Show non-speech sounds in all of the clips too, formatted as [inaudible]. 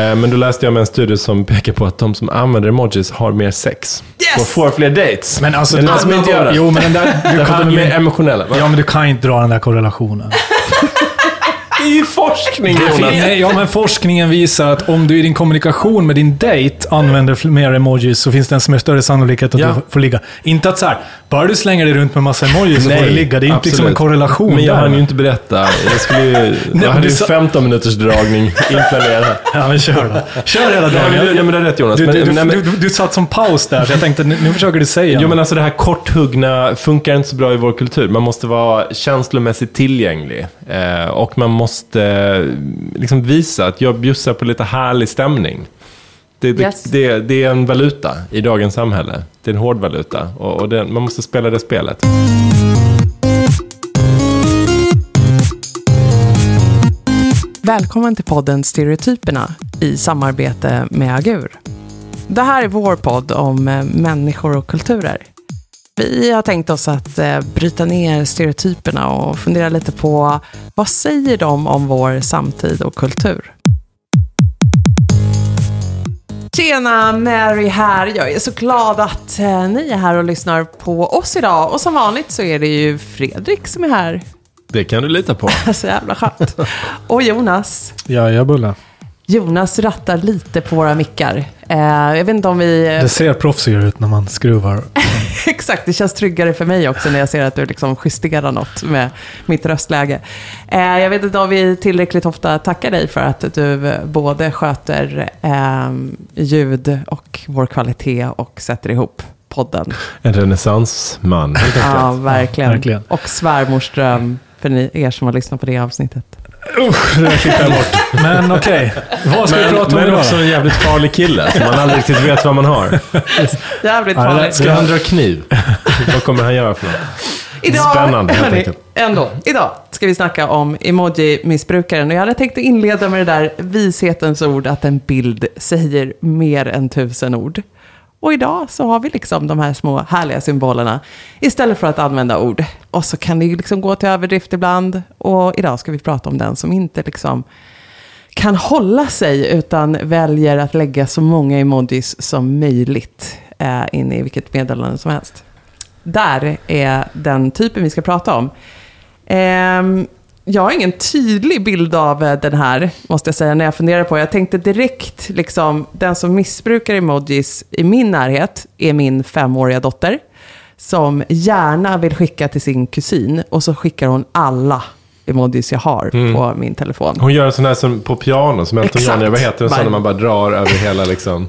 Eh, Men då läste jag med en studie som pekar på att de som använder emojis har mer sex. Yes! Och får fler dates. Men alltså, Än de det- som inte gör det. Jo, men den där... Du kan de är mer ju, emotionella. va? ja, men du kan ju inte dra den där korrelationen. Det är ju forskning Jonas. nej, ja, men forskningen visar att om du i din kommunikation med din date använder mer emojis så finns det en som är större sannolikhet att Ja. du får ligga. Inte att så här, bara du slänger dig runt med massa emojis så får du ligga. Det är inte liksom en absolut. korrelation Men jag hann ju inte berätta. Jag, skulle ju, men jag hade du ju sa- 15 minuters dragning inplanerad. Ja, men kör då. Kör hela Ja, men, dagen. du, ja, men det är rätt Jonas. Du, men, du, du, nej, men, du, du satt som paus där, så jag tänkte nu, nu försöker du säga Jo men alltså det här korthuggna funkar inte så bra i vår kultur. Man måste vara känslomässigt tillgänglig. Eh, och man måste eh, liksom visa att jag bjussar på lite härlig stämning. Det, det, Yes. det, det är en valuta i dagens samhälle. Det är en hård valuta. Och, och det, man måste spela det spelet. Välkommen till podden Stereotyperna i samarbete med Agur. Det här är vår podd om eh, människor och kulturer. Vi har tänkt oss att eh, bryta ner stereotyperna och fundera lite på vad säger de om vår samtid och kultur? Tjena, Mary här. Jag är så glad att eh, ni är här och lyssnar på oss idag. Och som vanligt så är det ju Fredrik som är här. Det kan du lita på. [laughs] Så jävla skönt. Och Jonas. Ja, jag bullar. Jonas rattar lite på våra mickar. Eh, jag vet inte om vi... Det ser proffsigare ut när man skruvar. [laughs] Exakt, det känns tryggare för mig också när jag ser att du liksom justerar något med mitt röstläge. Eh, jag vet inte om vi tillräckligt ofta tackar dig för att du eh, både sköter eh, ljud och vår kvalitet och sätter ihop podden. En renässansman. helt enkelt. Ja, verkligen. verkligen. Och svärmors dröm för ni, er som har lyssnat på det avsnittet. Usch, det där klipper jag bort. Men okej, vad ska vi Men, prata om men idag också då? en jävligt farlig kille. Som man aldrig riktigt vet vad man har. [laughs] Jävligt Ja, farligt. Ska han dra kniv? Vad kommer han göra för något? Idag, Spännande, helt hörni, enkelt. Ändå, idag ska vi snacka om emoji-missbrukaren. Och jag hade tänkt att inleda med det där vishetens ord att en bild säger mer än tusen ord. Och idag så har vi liksom de här små härliga symbolerna istället för att använda ord. Och så kan det ju liksom gå till överdrift ibland. Och idag ska vi prata om den som inte liksom kan hålla sig utan väljer att lägga så många emojis som möjligt eh, in i vilket meddelande som helst. Där är den typen vi ska prata om. Eh, jag har ingen tydlig bild av eh, den här, måste jag säga, när jag funderar på. Jag tänkte direkt, liksom, den som missbrukar emojis i min närhet är min femåriga dotter. Som gärna vill skicka till sin kusin och så skickar hon alla emojis jag har på min telefon. Hon gör en sån här som på piano, som Elton. John. Vad heter en sån när man bara drar över hela liksom...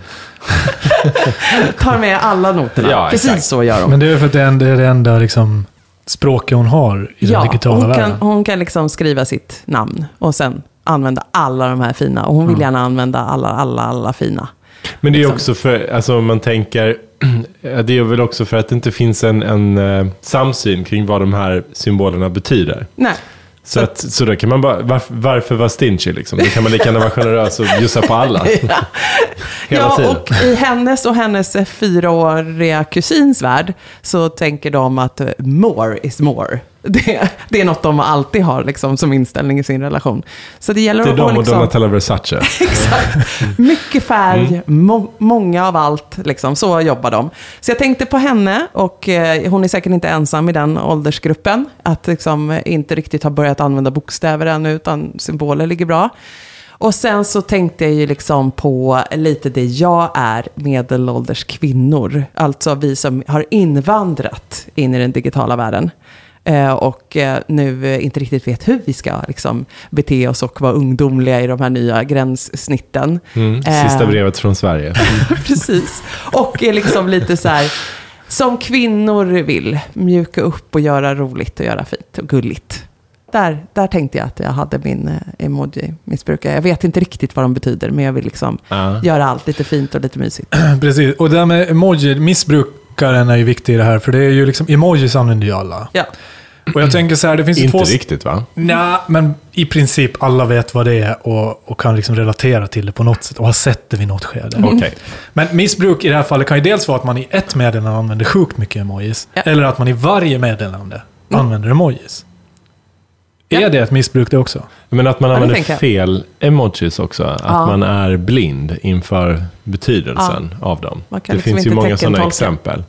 [laughs] Tar med alla noterna. Ja, Precis exakt. så gör hon. Men det är för att det är det är det enda liksom, språket hon har i den digitala hon världen. kan, hon kan liksom skriva sitt namn och sen använda alla de här fina. Och hon vill gärna använda alla, alla, alla fina. Men det är Liksom. också för, alltså om man tänker, [clears throat] det är väl också för att det inte finns en, en eh, samsyn kring vad de här symbolerna betyder. Nej, Så, att, så då kan man bara, varför, varför vara stingy liksom? Då kan man lika gärna vara generös och bjussa på alla. [laughs] Hela ja, tiden. och i hennes och hennes fyraåriga kusins värld så tänker de att eh, more is more. [laughs] Det, det är något de alltid har liksom, som inställning i sin relation. Så det gäller Det är att de och liksom, Donatella Versace. [laughs] Exakt. Mycket färg, må, många av allt. Liksom. Så jobbar de. Så jag tänkte på henne och eh, hon är säkert inte ensam i den åldersgruppen. Att liksom inte riktigt ha börjat använda bokstäver ännu utan symboler ligger bra. Och sen så tänkte jag ju liksom på lite det jag är, medelålders kvinnor. Alltså vi som har invandrat in i den digitala världen. Eh, och eh, nu eh, inte riktigt vet hur vi ska liksom, bete oss och vara ungdomliga i de här nya gränssnitten. Mm, sista brevet från Sverige. [laughs] Precis. Och är liksom lite så här, som kvinnor vill, mjuka upp och göra roligt och göra fint och gulligt. Där, där tänkte jag att jag hade min emoji-missbrukare. Jag vet inte riktigt vad de betyder, men jag vill liksom Ja. göra allt lite fint och lite mysigt. [clears throat] Precis, och det där med emoji, missbrukaren är ju viktig i det här. För det är ju liksom, emojis använder ju alla. Ja, Och jag tänker så här, det finns Inte två... riktigt va? Nej, men i princip alla vet vad det är och, och kan liksom relatera till det på något sätt och har sett det vid något skede. Okej. Men missbruk i det här fallet kan ju dels vara att man i ett meddelande använder sjukt mycket emojis. Ja. Eller att man i varje meddelande använder emojis. Är det ett missbruk det också? Men att man använder fel emojis också. Att Ja. man är blind inför betydelsen av dem. Det liksom finns ju många sådana exempel.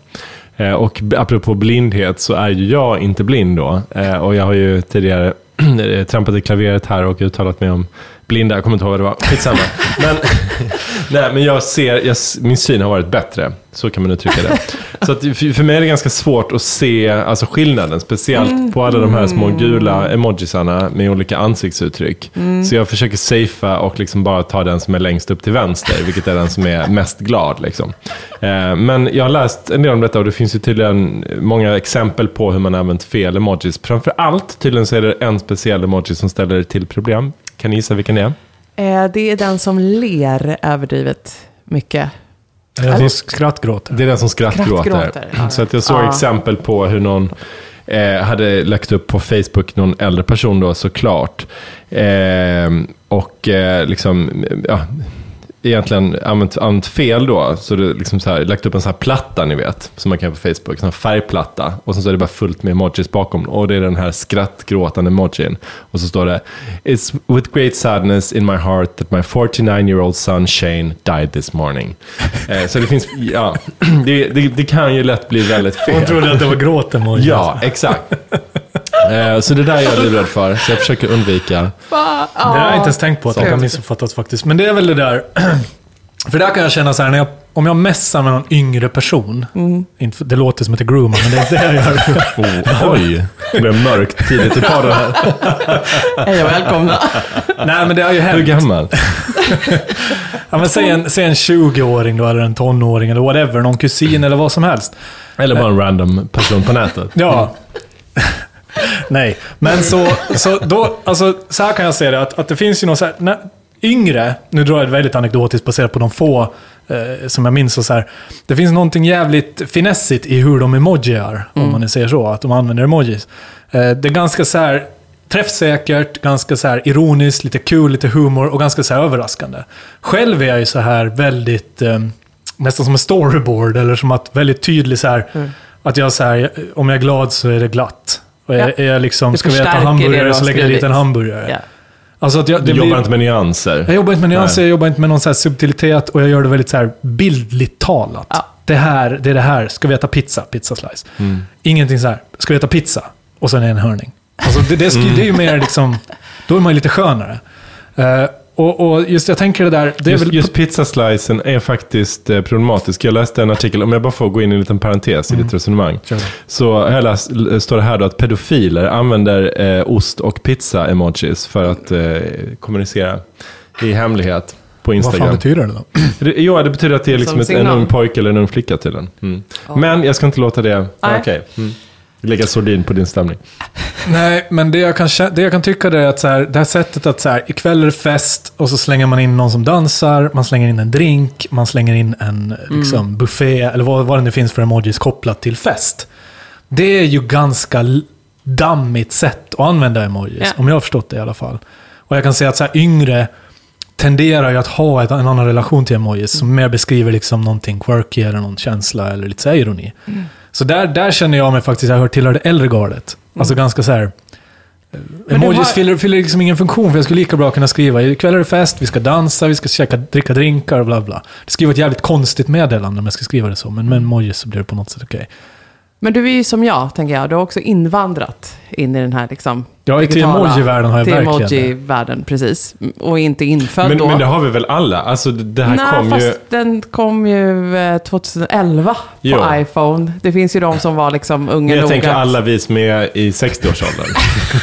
Eh, och apropå blindhet så är ju jag inte blind då. Eh, och jag har ju tidigare [clears throat] trampat i klaveret här och uttalat mig om blinda. Jag kommer inte ihåg vad det var. Skitsamma. men, [laughs] nej, men jag ser, jag, min syn har varit bättre. Så kan man uttrycka det. Så att för mig är det ganska svårt att se alltså skillnaden. Speciellt på alla de här små gula emojisarna med olika ansiktsuttryck. Så jag försöker safea och liksom bara ta den som är längst upp till vänster. Vilket är den som är mest glad. Liksom. Eh, Men jag har läst en del om detta och det finns ju tydligen många exempel på hur man använt fel emojis. Framför allt tydligen så är det en speciell emoji som ställer till problem. Kan ni gissa vilken det är? Eh, det är den som ler överdrivet mycket. Är det som skrattgråter? Det är den som skrattgråter. Skrattgråter, ja. Så att jag såg Ja. exempel på hur någon eh, hade lagt upp på Facebook, någon äldre person då såklart. Eh, och liksom, ja, egentligen använt, använt fel då. Så det liksom så här, lagt upp en sån här platta ni vet, som man kan göra på Facebook. En färgplatta. Och sen så är det bara fullt med emojis bakom. Och det är den här skrattgråtande emojin. Och så står det It's with great sadness in my heart that my 49 year old son Shane died this morning. [laughs] Eh, så det finns, ja, [clears throat] det, det, det kan ju lätt bli väldigt fel. Hon trodde att det var gråt-emoji. Ja, exakt. [laughs] Eh, så det där är jag livrädd för, så jag försöker undvika. Va? Det har jag Ja. inte ens tänkt på att det kan missuppfattas faktiskt. Men det är väl det där... [clears throat] För där kan jag känna så här, när jag, om jag messar med någon yngre person. Inte, för- det låter som att jag groomar, men det är det jag gör. [laughs] Oh, oj, det blev mörkt tidigt i podden här. [laughs] Hej och välkomna. [laughs] Nej, men det har ju Hur hänt. gammal? Ja, men säg, en, säg en 20-åring då, eller en tonåring, eller whatever. Någon kusin eller vad som helst. Eller bara en random person på nätet. Ja. Nej, men så, så då, alltså så här kan jag se det, att, att det finns ju någon så här, när, yngre, nu drar jag det väldigt anekdotiskt baserat på de få eh, som jag minns och så här. Det finns någonting jävligt finessigt i hur de emojiar, om man nu säger så, att de använder emojis. Eh, det är ganska så här träffsäkert, ganska så här ironiskt, lite kul, lite humor och ganska så här överraskande. Själv är jag ju så här väldigt, eh, nästan som en storyboard, eller som att väldigt tydlig så här, att jag så här, om jag är glad så är det glatt. Och är, Ja. är jag liksom, Du ska vi äta det hamburgare så lägger jag dit en hamburgare. Ja. Alltså att jag, Du det jobbar blir, inte med nyanser. jag jobbar inte med nyanser, Nej. jag jobbar inte med någon så här subtilitet och jag gör det väldigt så här bildligt talat. Ja. Det här, det är det här. Ska vi äta pizza? Pizza slice. Mm. Ingenting så här. Ska vi äta pizza? Och sen är det en hörning. Alltså det, det, sk- det är ju mer liksom, då är man ju lite skönare. Eh, och, och just jag tänker det där, det är Just, väl... just pizzaslicen är faktiskt eh, problematisk. Jag läste en artikel, om jag bara får gå in i en liten parentes i ditt resonemang. Kör. Så jag läst, står det här då att pedofiler använder eh, ost och pizza-emojis för att eh, kommunicera i hemlighet på Vad fan Instagram. betyder det då? [clears throat] Det, ja, det betyder att det är liksom Som ett, en ung pojke eller en ung flicka tydligen. Mm. Men jag ska inte låta det... Okej. Mm. Lägga sordin på din stämning. Nej, men det jag kan, det jag kan tycka är att så här, det här sättet att så här, ikväll är det fest och så slänger man in någon som dansar, man slänger in en drink, man slänger in en liksom, buffé, eller vad, vad det nu finns för emojis kopplat till fest. Det är ju ganska dammigt sätt att använda emojis, Ja. om jag har förstått det i alla fall. Och jag kan säga att så här, yngre tenderar ju att ha ett, en annan relation till emojis som mer beskriver liksom någonting quirky eller någon känsla eller lite så här ironi. Så där, där känner jag mig faktiskt, jag hör tillhör det äldre gardet. Alltså ganska så här... du Emojis har- fyller, fyller liksom ingen funktion, för jag skulle lika bra kunna skriva ikväll är det fest, vi ska dansa, vi ska käka, dricka drinkar och bla bla. Det skulle vara ett jävligt konstigt meddelande om jag ska skriva det så, men med emojis så blir det på något sätt okej. Men du är ju som jag, tänker jag. Du har också invandrat in i den här liksom... Ja, till digitala- emoji-världen har jag till verkligen det. emoji-världen, precis. Och inte infödd Men, då. men det har vi väl alla? Alltså det här Nej, kom fast ju... den kom ju eh, 2011 på Jo. iPhone. Det finns ju de som var liksom unga Men jag tänker att- alla vi som är i 60-årsåldern.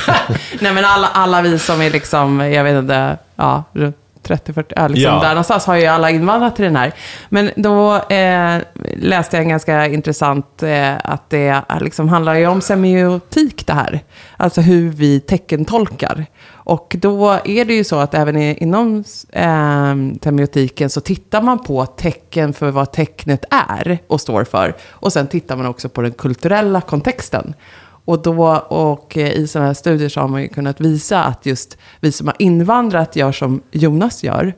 [laughs] Nej, men alla, alla vi som är liksom, jag vet inte, ja, runt 30-40, ja, liksom Ja. där någonstans har ju alla invandrat till den här. Men då eh, läste jag en ganska intressant, eh, att det liksom handlar ju om semiotik det här. Alltså hur vi teckentolkar. Och då är det ju så att även inom eh, semiotiken så tittar man på tecken för vad tecknet är och står för. Och sen tittar man också på den kulturella kontexten. Och, då, och eh, i sådana här studier så har man ju kunnat visa att just vi som har invandrat gör som Jonas gör.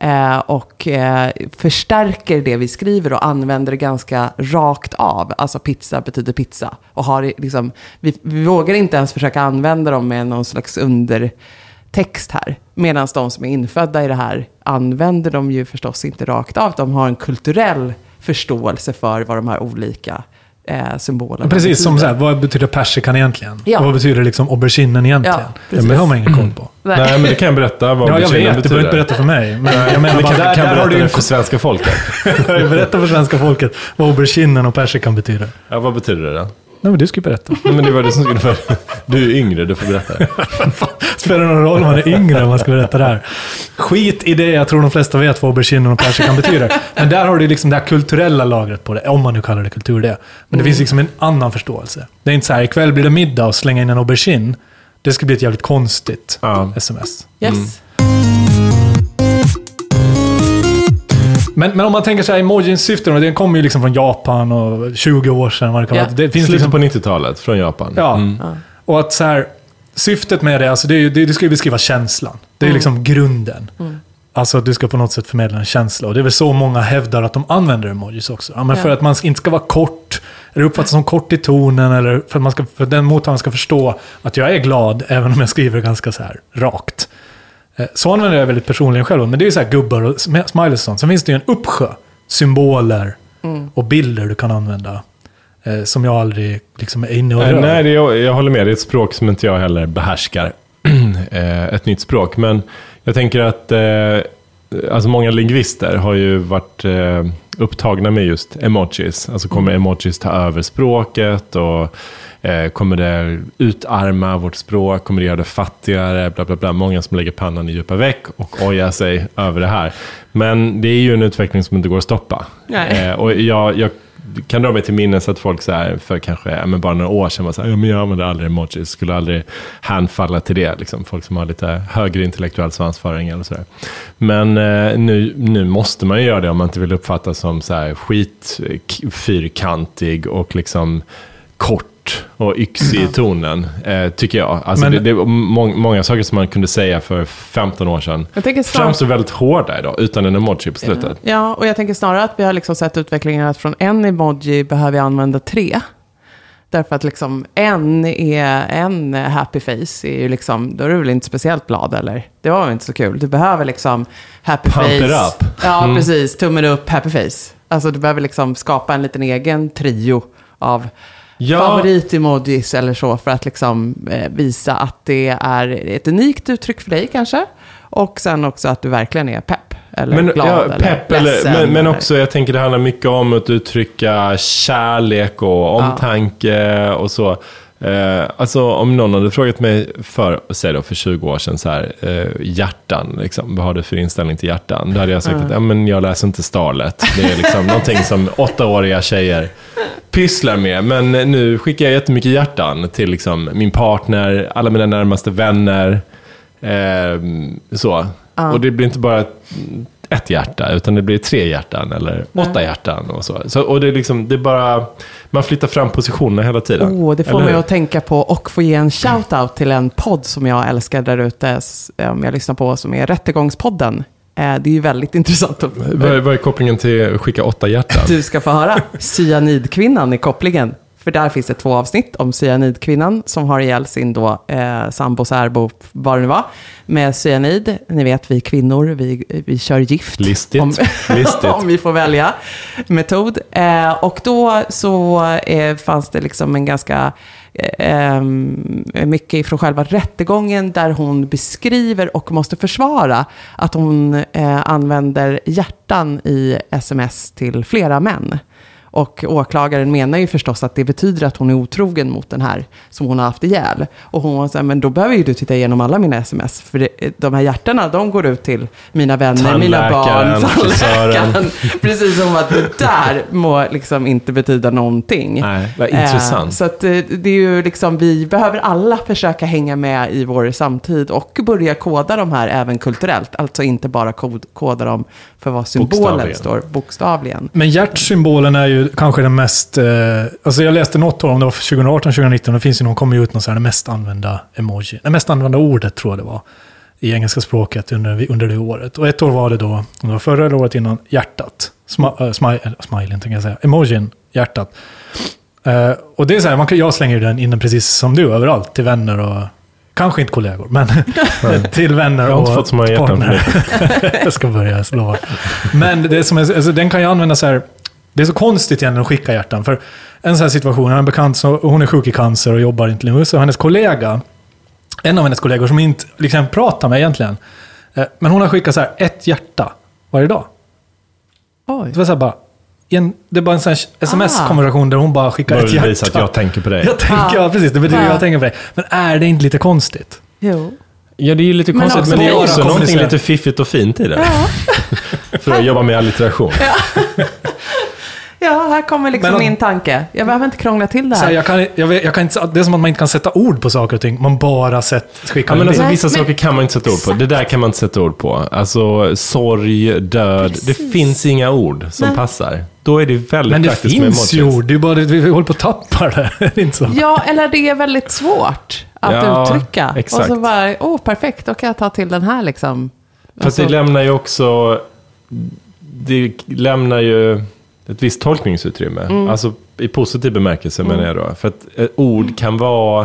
Eh, och eh, förstärker det vi skriver och använder det ganska rakt av. Alltså pizza betyder pizza. Och har liksom, vi, vi vågar inte ens försöka använda dem med någon slags undertext här. Medan de som är infödda i det här använder dem ju förstås inte rakt av. De har en kulturell förståelse för vad de här olika eh, symbolerna Precis som så betyder. här, vad betyder persikan egentligen? Ja. Och vad betyder liksom auberginen egentligen? Ja, Ja, precis. det har man ingen koll på. Nej. Nej, men det kan jag berätta vad Ja, jag vet. Du behöver inte berätta för mig. Men jag menar Men bara, kan, där, kan där berätta det för svenska folket? [laughs] Berätta för svenska folket vad auberginen och persikan betyder. Ja, vad betyder det då? Nej, men du ska ju berätta. Nej, men det var det som skulle vara... Du är yngre, du får berätta. [laughs] Spelar det någon roll om man är yngre om man ska berätta det här? Skit i det, jag tror de flesta vet vad auberginen och persikan betyder. Men där har du liksom det här kulturella lagret på det, om man nu kallar det kultur det. Men det finns liksom en annan förståelse. Det är inte så här, ikväll blir det middag och slänga in en aubergine. Det skulle bli ett jävligt konstigt Ja. sms. Yes. Men, men om man tänker så här, emojins syfte, den kommer ju liksom från Japan och 20 år sedan. Vad det, kan vara. det finns Slutet liksom på 90-talet, från Japan. Ja. Mm. Och att så här, syftet med det, alltså det, är det, det ska ju beskriva känslan. Det är liksom grunden. Alltså att du ska på något sätt förmedla en känsla. Och det är väl så många hävdar att de använder emojis också. Ja, men För Ja. att man inte ska vara kort, eller uppfattas som kort i tonen, eller för att, man ska, för att den mottagaren ska förstå att jag är glad, även om jag skriver ganska så här rakt. Eh, Så använder jag väldigt personligen själv, men det är ju så här gubbar och sm- smileys och sånt. Sen finns det ju en uppsjö symboler och bilder du kan använda. eh, Som jag aldrig liksom är inne och Eh, rör. Nej, det är, jag håller med. Det är ett språk som inte jag heller behärskar. [clears throat] Eh, ett nytt språk. Men jag tänker att eh, alltså många lingvister har ju varit eh, upptagna med just emojis. Alltså kommer emojis ta över språket och kommer det utarma vårt språk? Kommer det göra det fattigare? Bla, bla, bla. Många som lägger pannan i djupa veck och ojar sig över det här. Men det är ju en utveckling som inte går att stoppa. Nej. Eh, och jag, jag kan dra mig till minnes att folk så här, för kanske men bara några år sedan var så här, ja, men jag använder aldrig emojis, skulle aldrig handfalla till det. Liksom. Folk som har lite högre intellektuell svansföring eller sådär. Men eh, nu, nu måste man ju göra det om man inte vill uppfattas som så här skit eh, k- fyrkantig och liksom kort och yxig i tonen, eh, tycker jag. Alltså Men- det, det är må, många saker som man kunde säga för 15 år sedan Jag tänker snarare- framstår väldigt hårda idag, utan en emoji på slutet. Ja, och jag tänker snarare att vi har liksom sett utvecklingen att från en emoji behöver vi använda tre. Därför att liksom en, är, en happy face är ju liksom, då är du väl inte speciellt glad eller? Det var väl inte så kul. Du behöver liksom happy Pump it face. up. Ja, Mm. precis. Tummen upp, happy face. Alltså du behöver liksom skapa en liten egen trio av Ja. favorit-emojis eller så för att liksom eh, visa att det är ett unikt uttryck för dig kanske. Och sen också att du verkligen är pepp. Eller Men, glad ja, eller pepp, eller, ledsen. men, men också, jag tänker det handlar mycket om att uttrycka kärlek och omtanke och så. Eh, alltså om någon hade frågat mig för, säg då för 20 år sedan, så här, eh, hjärtan, liksom, vad har du för inställning till hjärtan? Då hade jag sagt att ja, men jag läser inte Starlet. Det är liksom [laughs] någonting som åttaåriga tjejer pysslar med. Men nu skickar jag jättemycket hjärtan till liksom, min partner, alla mina närmaste vänner. Eh, så. Och det blir inte bara ett hjärta, utan det blir tre hjärtan eller åtta hjärtan och så. så och det är liksom, det är bara, man flyttar fram positionerna hela tiden. Åh, det får mig att tänka på och få ge en shout-out till en podd som jag älskar där ute, s- om jag lyssnar på, som är Rättegångspodden. Eh, Det är ju väldigt intressant Vad, är- vad är kopplingen till skicka åtta hjärtan? du ska få höra. Cyanidkvinnan i kopplingen. För där finns det två avsnitt om cyanidkvinnan som har ihjäl sin då, eh, sambo, särbo, vad det nu var, med cyanid. Ni vet, vi kvinnor, vi, vi kör gift. Listigt. Om, Listigt. [laughs] om vi får välja metod. Eh, och då så eh, fanns det liksom en ganska eh, em, mycket från själva rättegången där hon beskriver och måste försvara att hon eh, använder hjärtan i sms till flera män. Och åklagaren menar ju förstås att det betyder att hon är otrogen mot den här som hon har haft ihjäl. Och hon var så här, men då behöver ju du titta igenom alla mina sms. För det, de här hjärtarna, de går ut till mina vänner, mina barn, Tandläkaren. [laughs] Precis som att det där må liksom inte betyda någonting. Nej, vad Eh, intressant. så att eh, det är ju liksom, vi behöver alla försöka hänga med i vår samtid och börja koda de här även kulturellt. Alltså inte bara kod, koda dem för vad symbolen Bokstavligen. står, bokstavligen. Men hjärtsymbolen är ju kanske den mest... Eh, alltså jag läste något år, om det var 2018, 2019, det finns ju någon, kommer ju ut någon sån här, den mest använda emoji. Det mest använda ordet tror jag det var. i engelska språket under, under det året. Och ett år var det då, det var förra eller året innan, hjärtat. Sma, äh, smile, äh, smilen tänkte jag säga, emojin, hjärtat. Uh, och det är så här, man kan, jag slänger den in precis som du överallt, till vänner och Kanske inte kollegor, men [laughs] till vänner och Jag har inte fått så många hjärtan [laughs] jag ska börja slå. Men det som är, alltså, den kan ju användas så här. Det är så konstigt egentligen att skicka hjärtan. För en sån här situation, en bekant, så, hon är sjuk i cancer och jobbar inte längre. Så hennes kollega, en av hennes kollegor som inte liksom pratar med egentligen. eh, Men hon har skickat så här ett hjärta varje dag. Oj. Det var så här bara, en, det är bara en sån här sms-konversation där hon bara skickar ett hjärta. visa att jag tänker på dig. Jag tänker, Ja. ja precis, det betyder Ja. jag tänker på dig. Men är det inte lite konstigt? Jo. Ja, det är ju lite Men konstigt, också men det är också någonting lite fiffigt och fint i det. [laughs] För att jobba med allitteration. Ja, [laughs] här kommer liksom Men min tanke. Jag behöver inte krångla till det Så här, här. jag kan, jag vet, jag kan inte, det är som att man inte kan sätta ord på saker och ting. Man bara sett, skickar Ja, men en alltså, vissa men- saker kan man inte sätta ord på. Det där kan man inte sätta ord på. Alltså sorg, död. Det Precis. finns inga ord som Nej. passar. Då är det väldigt Men det praktiskt med finns ju emojis. ord. Det är bara det, vi håller på att tappa det. [laughs] Det inte så. Ja, eller det är väldigt svårt att Ja, uttrycka. exakt. Och så bara, åh perfekt, då kan jag ta till den här liksom. Fast Alltså, det lämnar ju också... Det lämnar ju ett visst tolkningsutrymme. Mm. Alltså i positiv bemärkelse menar jag då. För att ett ord kan vara...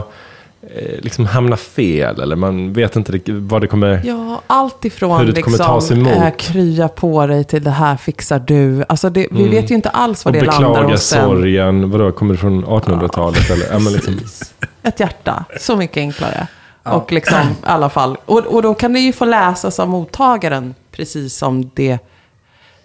eh, Liksom hamna fel eller man vet inte vad det kommer... Ja, allt ifrån Hur det kommer liksom, tas emot. eh, krya på dig till det här fixar du. Alltså det, vi vet ju inte alls Och vad det landar beklaga hos en. sorgen. Vadå, kommer det från 1800-talet? Eller, ja, men liksom, Ett hjärta, så mycket enklare. Och liksom, i alla fall. Och, och då kan det ju få läsas av mottagaren precis som, det,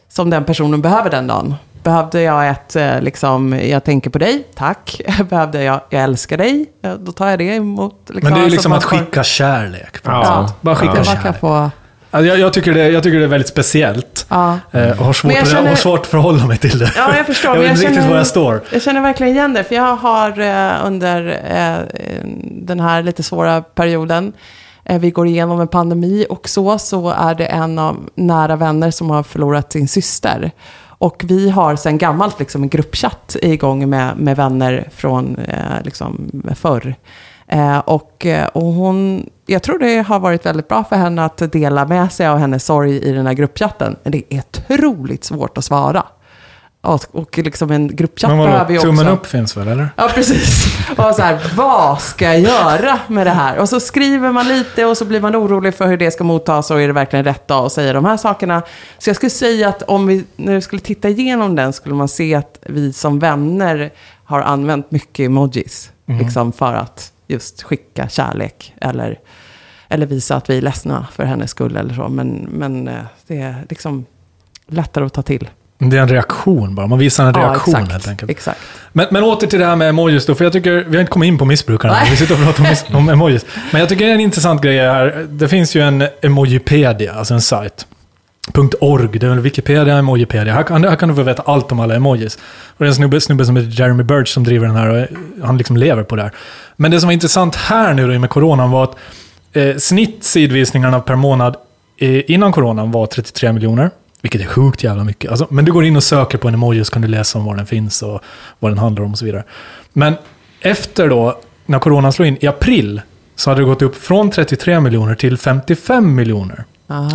som den personen behöver den dagen. Behövde jag ett, eh, liksom, jag tänker på dig, tack. [laughs] Behövde jag, jag älskar dig, ja, då tar jag det emot. Liksom. Men det är Alltså, liksom att får- skicka kärlek. på Ja. Bara skicka Man kärlek. Alltså, jag, jag, tycker det, jag tycker det är väldigt speciellt. ja. Eh, och har svårt, jag känner- har svårt att förhålla mig till det. Ja, jag förstår. [laughs] jag vet inte riktigt var jag står. Jag känner verkligen igen det, för jag har eh, under eh, den här lite svåra perioden, eh, vi går igenom en pandemi och så, så är det en av nära vänner som har förlorat sin syster. Och vi har sedan gammalt liksom en gruppchatt igång med, med vänner från eh, liksom förr. Eh, och, eh, och hon, jag tror det har varit väldigt bra för henne att dela med sig av hennes sorg i den här gruppchatten. Men det är otroligt svårt att svara. Och, liksom en gruppchatt Men behöver ju också... tummen upp finns väl, eller? Ja, precis. Och så här, vad ska jag göra med det här? Och så skriver man lite och så blir man orolig för hur det ska mottas och är det verkligen rätt dag att säga de här sakerna. Så jag skulle säga att om vi nu skulle titta igenom den skulle man se att vi som vänner har använt mycket emojis. Liksom för att just skicka kärlek eller, eller visa att vi är ledsna för hennes skull eller så. Men, men eh, det är liksom lättare att ta till. Det är en reaktion bara. Man visar en reaktion exakt, helt enkelt. Exakt. Men, men åter till det här med emojis då, för jag tycker, vi har inte kommit in på missbrukarna, Nej. vi sitter och pratar om, mis- [laughs] om emojis. Men jag tycker det är en intressant grej här, det finns ju en Emojipedia, alltså en sajt. .org, det är väl Wikipedia, Emojipedia. Här kan, här kan du få veta allt om alla emojis. Och det är en snubbe, snubbe som heter Jeremy Birch som driver den här och han liksom lever på det här. Men det som var intressant här nu då med coronan var att eh, snitt sidvisningarna per månad eh, innan coronan var 33 miljoner. Vilket är sjukt jävla mycket. Alltså, men du går in och söker på en emoji så kan du läsa om var den finns och vad den handlar om och så vidare. Men efter då, när coronan slog in i april, så hade det gått upp från 33 miljoner till 55 miljoner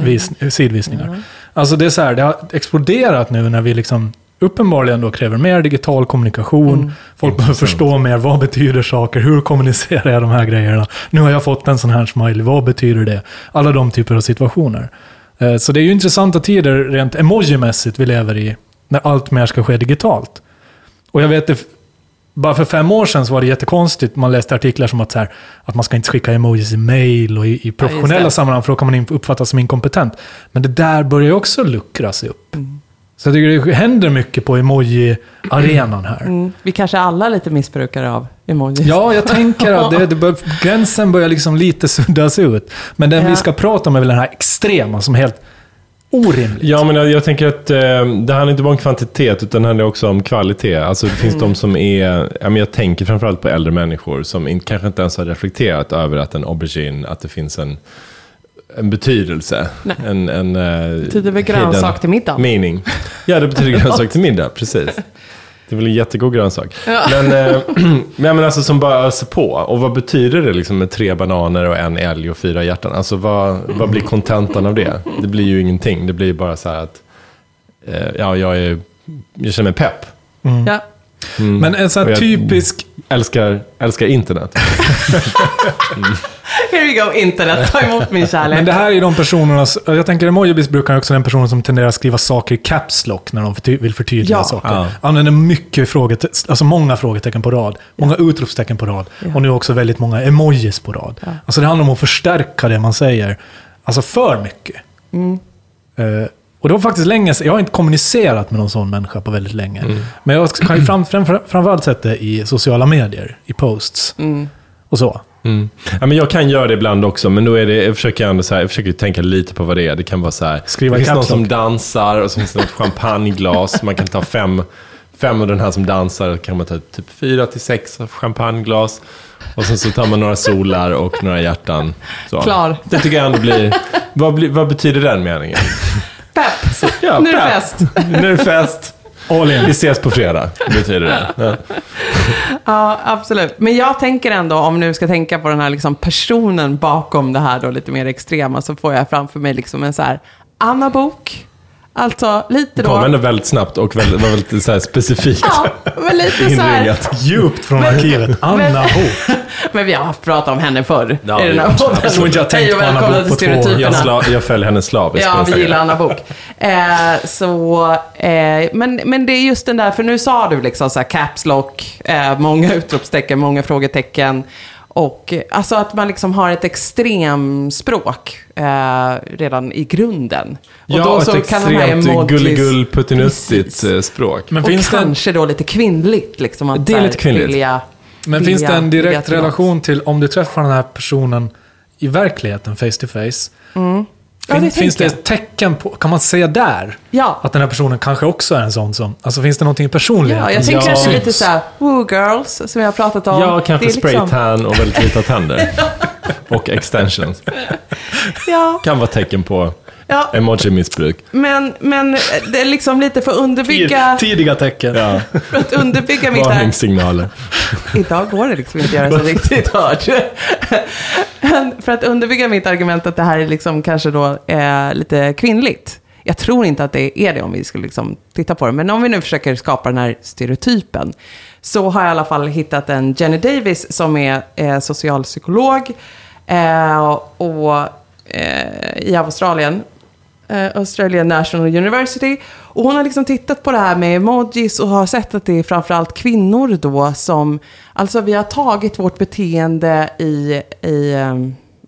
vis, sidvisningar. Alltså det är så här, det har exploderat nu när vi liksom uppenbarligen då kräver mer digital kommunikation. Mm. Folk behöver förstå mer, vad betyder saker, hur kommunicerar jag de här grejerna? Nu har jag fått en sån här smiley, vad betyder det? Alla de typer av situationer. Eh, Så det är ju intressanta tider rent emojimässigt vi lever i, när allt mer ska ske digitalt. Och jag vet, det, bara för fem år sedan så var det jättekonstigt. Man läste artiklar som att, så här, att man ska inte skicka emojis i mail och i, i professionella det. sammanhang för då kan man uppfattas som inkompetent. Men det där börjar ju också luckra sig upp. Så jag tycker det händer mycket på emoji-arenan här. Mm. Vi kanske alla är lite missbrukare av emojis. Ja, jag tänker att det, det bör, gränsen börjar liksom lite suddas ut. Men den Ja. vi ska prata om är väl den här extrema som är helt orimlig. Ja, men jag, jag tänker att eh, det handlar inte bara om kvantitet, utan det handlar också om kvalitet. Alltså det finns de som är, ja, men jag tänker framförallt på äldre människor som in, kanske inte ens har reflekterat över att en aubergine, att det finns en, en betydelse. Nej. En, en, eh, Betyder väl grönsak till middagen? Meaning. Ja, det betyder grönsak till [laughs] middag, precis. Det är väl en jättegod grönsak. Men, eh, [clears throat] men, alltså som bara öser på. Och vad betyder det liksom med tre bananer och en älg och fyra hjärtan? Alltså vad, vad blir kontentan av det? Det blir ju ingenting. Det blir bara så här att, eh, ja, jag, är, jag känner mig pepp. Ja. Men en sån här typisk... Älskar, älskar internet. [laughs] [laughs] Here we go, internet. Ta emot min kärlek. Men det här är de personerna, jag tänker emojibis brukar också den personen som tenderar att skriva saker i caps lock när de förty- vill förtydliga Ja. saker. Ja. Använder mycket frågetecken, alltså många frågetecken på rad. Många utropstecken på rad. Ja. Och nu också väldigt många emojis på rad. Ja. Alltså det handlar om att förstärka det man säger. Alltså för mycket. Mm. Eh, och det var faktiskt länge sedan, jag har inte kommunicerat med någon sån människa på väldigt länge. Mm. Men jag har ju fram, fram, framförallt sett det i sociala medier, i posts Mm. och så. Mm. Ja, men jag kan göra det ibland också, men då är det, jag försöker ändå så här, jag försöker tänka lite på vad det är. Det kan vara så här, Skriva det finns någon som dansar och så finns det något [laughs] champagneglas. Man kan ta fem, fem av den här som dansar, kan man ta typ fyra till sex champagneglas. Och sen så tar man några solar och några hjärtan. Så. Klar. Det tycker jag ändå blir, vad, blir, vad betyder den meningen? Pepp. Ja, nu är det fest. Nu är det fest. All in. Vi ses på fredag, betyder det. Ja. Ja, absolut. Men jag tänker ändå, om nu ska tänka på den här liksom personen bakom det här då lite mer extrema, så får jag framför mig liksom en så här Anna-bok. Alltså lite Det då... kom ändå väldigt snabbt och väldigt, var väldigt så här specifikt Ja, men lite så här... Djupt från arkivet. Anna men- Ho. [laughs] Men vi har haft pratat om henne förr. Ja, i den här jag tror inte jag har tänkt på Anna Book på två år. Jag, sla, jag följer henne slaviskt Ja, vi gillar Anna Bok. Eh, så, eh, men, men det är just den där, för nu sa du liksom så här caps lock, eh, många [laughs] utropstecken, många frågetecken. Och eh, alltså att man liksom har ett extremspråk eh, redan i grunden. Och Ja, då ett så kan här extremt emojis- gulligull puttinuttigt eh, språk. Men och finns det en, kanske då lite kvinnligt. Liksom, att Det är lite kvinnligt. Vilja, men vilja finns det en direkt relation till om du träffar den här personen i verkligheten, face to face? Ja, det Fin, finns det ett tecken på, kan man se där? Ja. Att den här personen kanske också är en sån som, alltså finns det någonting i personligheten? Ja, jag tänker Ja. är lite så här, woo girls, som jag har pratat om. Ja, kanske är liksom- spraytan och väldigt vita tänder. [laughs] och extensions. Ja, Kan vara tecken på ja. emoji-missbruk. Men, men det är liksom lite för att underbygga, Tidiga tecken. Ja, för att underbygga mitt här. varningssignaler. Idag går det liksom inte att göra så riktigt hört. [laughs] Men för att underbygga mitt argument att det här är liksom kanske då eh, lite kvinnligt. Jag tror inte att det är det om vi skulle liksom titta på det. Men om vi nu försöker skapa den här stereotypen. Så har jag i alla fall hittat en Jenny Davis som är eh, socialpsykolog. Eh, och eh, i Australien. Eh, Australian National University. Och hon har liksom tittat på det här med emojis och har sett att det är framförallt kvinnor då som... Alltså vi har tagit vårt beteende i, i eh,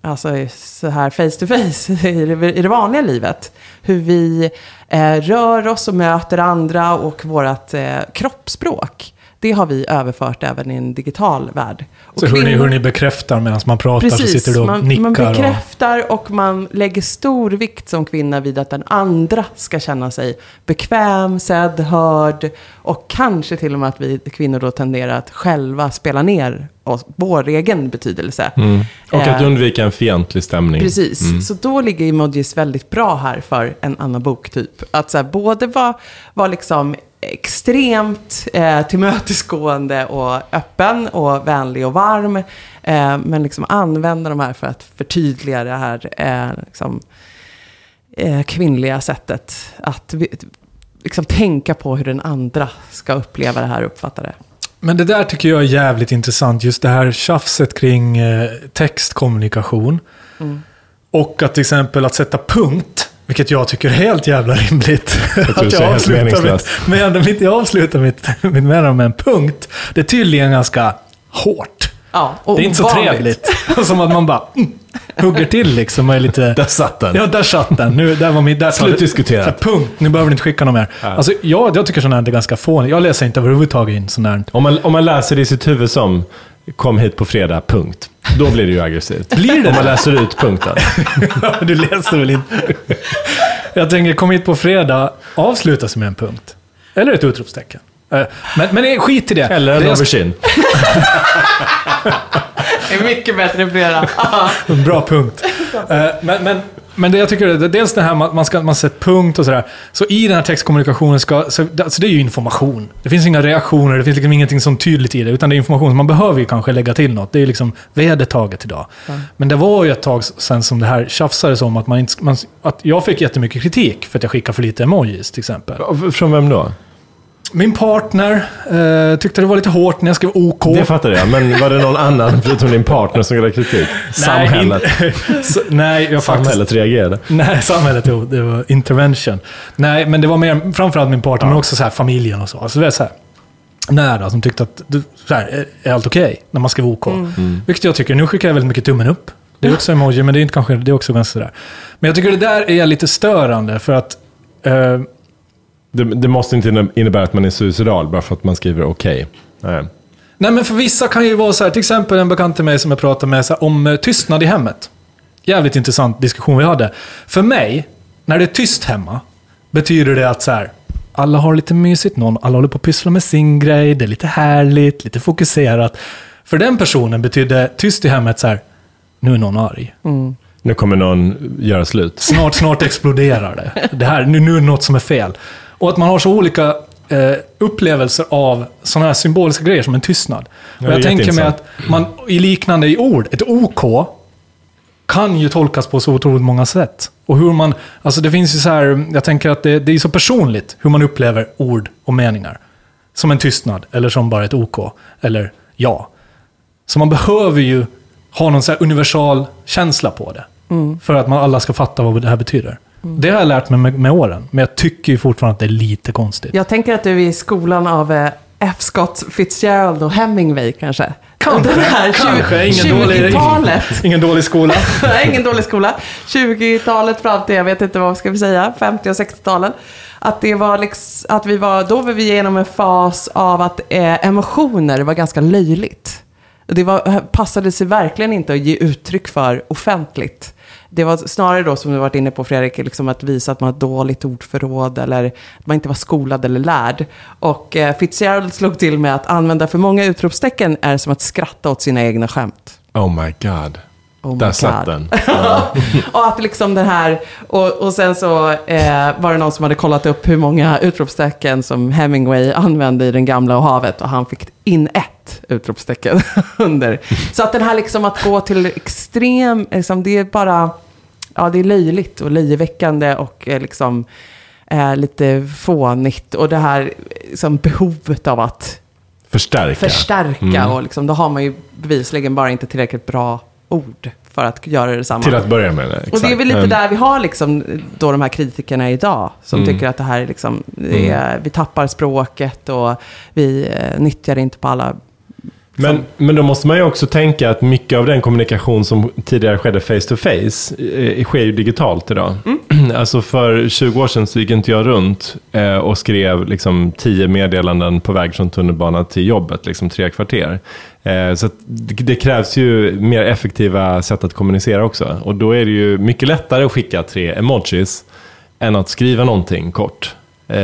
alltså så här face to face [laughs] i det, i det vanliga livet. Hur vi eh, rör oss och möter andra och vårt eh, kroppsspråk. Det har vi överfört även i en digital värld. Och Så hur ni, hur ni bekräftar medan man pratar så sitter du och man, nickar. man och, bekräftar och man lägger stor vikt som kvinna vid att den andra ska känna sig bekväm, sedd, hörd och kanske till och med att vi kvinnor då tenderar att själva spela ner oss, vår egen betydelse. Mm. Och att Eh, undvika en fientlig stämning. Precis, Mm. så då ligger emojis väldigt bra här för en annan boktyp. Att så här, både vara var liksom extremt eh, tillmötesgående och öppen och vänlig och varm. Eh, men liksom använda de här för att förtydliga det här eh, liksom, eh, kvinnliga sättet att liksom tänka på hur den andra ska uppleva det här och uppfatta det. Men det där tycker jag är jävligt intressant. Just det här tjafset kring eh, textkommunikation. Mm. Och att till exempel att sätta punkt. Vilket jag tycker är helt jävla rimligt. tror att helt meningslöst. mitt, men mitt, jag avslutar mitt, mitt meddelande med en punkt. Det är tydligen ganska hårt. Ja, och Det är inte så trevligt. [laughs] Som att man bara mm, hugger till liksom. Och är lite, Där satt den. Ja, där satt den. Nu, där var min, där Slut diskuterat. Så här, Punkt. Nu behöver ni inte skicka något mer. Alltså, jag, jag tycker sånt här är ganska fånigt. Jag läser inte överhuvudtaget in sånt här. Om man, om man läser det i sitt huvud som kom hit på fredag, punkt. Då blir det ju aggressivt. Blir det Om man läser ut punkten. [laughs] du läser väl inte? Jag tänker, kom hit på fredag, avslutas med en punkt. Eller ett utropstecken. Eh, Men, men skit i det. Eller en är aubergine. [laughs] Det är mycket bättre än en [laughs] bra punkt. Eh, Men, men Men det jag tycker är, dels det här med att man ska man sätter punkt och sådär. Så i den här textkommunikationen ska, så, alltså det är ju information. Det finns inga reaktioner, det finns liksom ingenting som tydligt i det, utan det är information. Man behöver ju kanske lägga till något. Det är liksom vedertaget idag. Men det var ju ett tag sedan som det här tjafsades om att man inte, man, att jag fick jättemycket kritik för att jag skickar för lite emojis till exempel. Från vem då? Min partner eh, tyckte det var lite hårt när jag skrev OK. Det fattar jag, men var det någon annan [laughs] förutom din partner som gav kritik? Samhället. in- [laughs] så, nej, jag faktiskt... Samhället reagerade. Nej, samhället, jo, det var intervention. Nej, men det var mer framförallt min partner, men också så här, familjen och så. Alltså det är så här, nära som tyckte att du, så här, är- allt okej när man skrev OK? Vilket jag tycker, nu skickar jag väldigt mycket tummen upp. Det är också emoji, men det är inte kanske, det är också ganska sådär. Men jag tycker det där är lite störande för att eh, Det, det måste inte innebära att man är suicidal bara för att man skriver okej. Nej. Nej, men för vissa kan ju vara så här, till exempel en bekant till mig som jag pratade med så här, om eh, tystnad i hemmet. Jävligt intressant diskussion vi hade. För mig, när det är tyst hemma, betyder det att så här, alla har lite mysigt, någon, alla håller på att pyssla med sin grej, det är lite härligt, lite fokuserat. För den personen betyder tyst i hemmet så här, nu är någon arg. Nu kommer någon göra slut. Snart, snart exploderar det. det här, nu, nu är det något som är fel. Och att man har så olika eh, upplevelser av sådana här symboliska grejer som en tystnad. Ja, och jag tänker mig att man i liknande i ord, ett OK, kan ju tolkas på så otroligt många sätt. Och hur man, alltså det finns ju så här, jag tänker att det, det är så personligt hur man upplever ord och meningar. Som en tystnad, eller som bara ett OK, eller ja. Så man behöver ju ha någon så här universal känsla på det. För att man alla ska fatta vad det här betyder. Det har jag lärt mig med, med åren, men jag tycker ju fortfarande att det är lite konstigt. Jag tänker att du är i skolan av eh, F. Scott Fitzgerald och Hemingway kanske. Kanske, det här kanske. Ingen dålig, 20-talet. [laughs] ingen dålig skola. Nej, [laughs] ingen dålig skola. 20-talet fram till, jag vet inte vad ska vi säga, 50 och 60-talen. Att det var liksom, att vi var, då var vi igenom en fas av att eh, emotioner var ganska löjligt. Det var, passade sig verkligen inte att ge uttryck för offentligt. Det var snarare då, som du varit inne på Fredrik, liksom att visa att man har dåligt ordförråd eller att man inte var skolad eller lärd. Och eh, Fitzgerald slog till med att använda för många utropstecken är som att skratta åt sina egna skämt. Oh my god. Oh Där satt den. [laughs] och att liksom den här, och, och sen så eh, var det någon som hade kollat upp hur många utropstecken som Hemingway använde i Den gamla och havet och han fick in ett utropstecken [laughs] under. Så att den här liksom att gå till extrem, liksom, det är bara, ja det är löjligt och löjeväckande och eh, liksom eh, lite fånigt och det här liksom, behovet av att Förstärka. förstärka Mm. och liksom, då har man ju bevisligen bara inte tillräckligt bra ord för att göra detsamma. Till att börja med. Exakt. Och det är väl lite Mm. där vi har liksom då de här kritikerna idag. Som Mm. tycker att det här är liksom, det är, vi tappar språket och vi eh, nyttjar det inte på alla... Men, men då måste man ju också tänka att mycket av den kommunikation som tidigare skedde face to face eh, sker ju digitalt idag. [clears throat] Alltså för 20 år sedan så gick inte jag runt eh, och skrev liksom 10 meddelanden på väg från tunnelbanan till jobbet, liksom tre kvarter. Eh, så det det krävs ju mer effektiva sätt att kommunicera också. Och då är det ju mycket lättare att skicka tre emojis än att skriva någonting kort. Eh,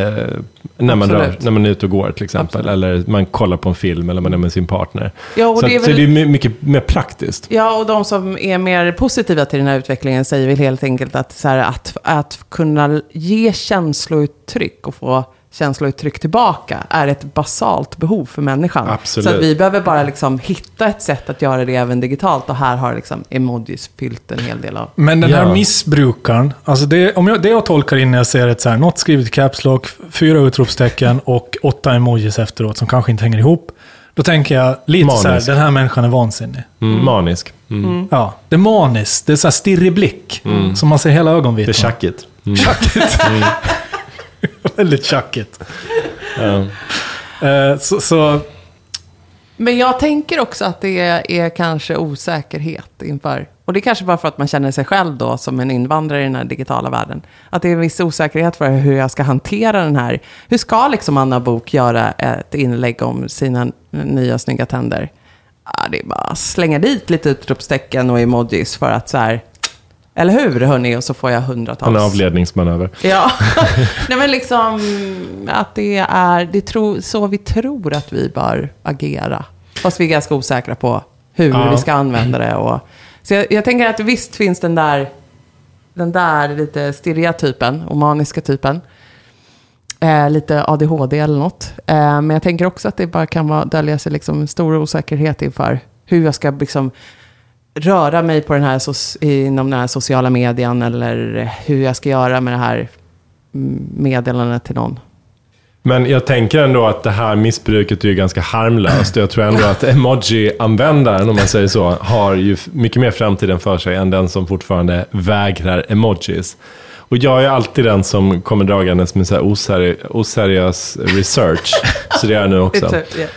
när, man Absolut. rör, när man är ute och går till exempel. Eller man kollar på en film eller man är med sin partner. Ja, och så det är att, så väl- det är my- mycket mer praktiskt. Ja, och de som är mer positiva till den här utvecklingen säger väl helt enkelt att, så här, att, att kunna ge känslouttryck och få känslouttryck tillbaka är ett basalt behov för människan. Absolut. Så att vi behöver bara liksom hitta ett sätt att göra det även digitalt och här har liksom emojis fyllt en hel del av. Men den här Ja. missbrukaren, alltså det, om jag, det jag tolkar in när jag ser ett så här, något skrivet i caps lock, fyra utropstecken och åtta emojis efteråt som kanske inte hänger ihop. Då tänker jag lite så här, Manisk. den här människan är vansinnig. Mm. Manisk. Mm. Ja, det är maniskt, det är så här stirrig blick. Som man ser hela Det är tjackigt. Mm. Tjackigt. [laughs] Väldigt tjackigt. Ja. Eh, så, så, Men jag tänker också att det är kanske osäkerhet inför, och det är kanske bara för att man känner sig själv då som en invandrare i den här digitala världen. Att det är en viss osäkerhet för hur jag ska hantera den här. Hur ska liksom Anna Bok göra ett inlägg om sina nya snygga tänder? Ja, det är bara att slänga dit lite utropstecken och emojis för att så här, eller hur hörni? Och så får jag hundratals. En avledningsmanöver. Ja, [laughs] nej men liksom att det är det tro, så vi tror att vi bör agera. Fast vi är ganska osäkra på hur Ja. vi ska använda det. Och, så jag, jag tänker att visst finns den där den där lite stirriga typen och maniska typen. Eh, lite ADHD eller något. Eh, men jag tänker också att det bara kan vara, dölja sig liksom stor osäkerhet inför hur jag ska liksom röra mig på den här, so- inom den här sociala medien eller hur jag ska göra med det här meddelandet till någon. Men jag tänker ändå att det här missbruket är ju ganska harmlöst. Jag tror ändå att emoji-användaren, om man säger så, har ju mycket mer framtiden för sig än den som fortfarande vägrar emojis. Och jag är alltid den som kommer dragandes med så här oseri- oseriös research. [laughs] Så det är jag nu också.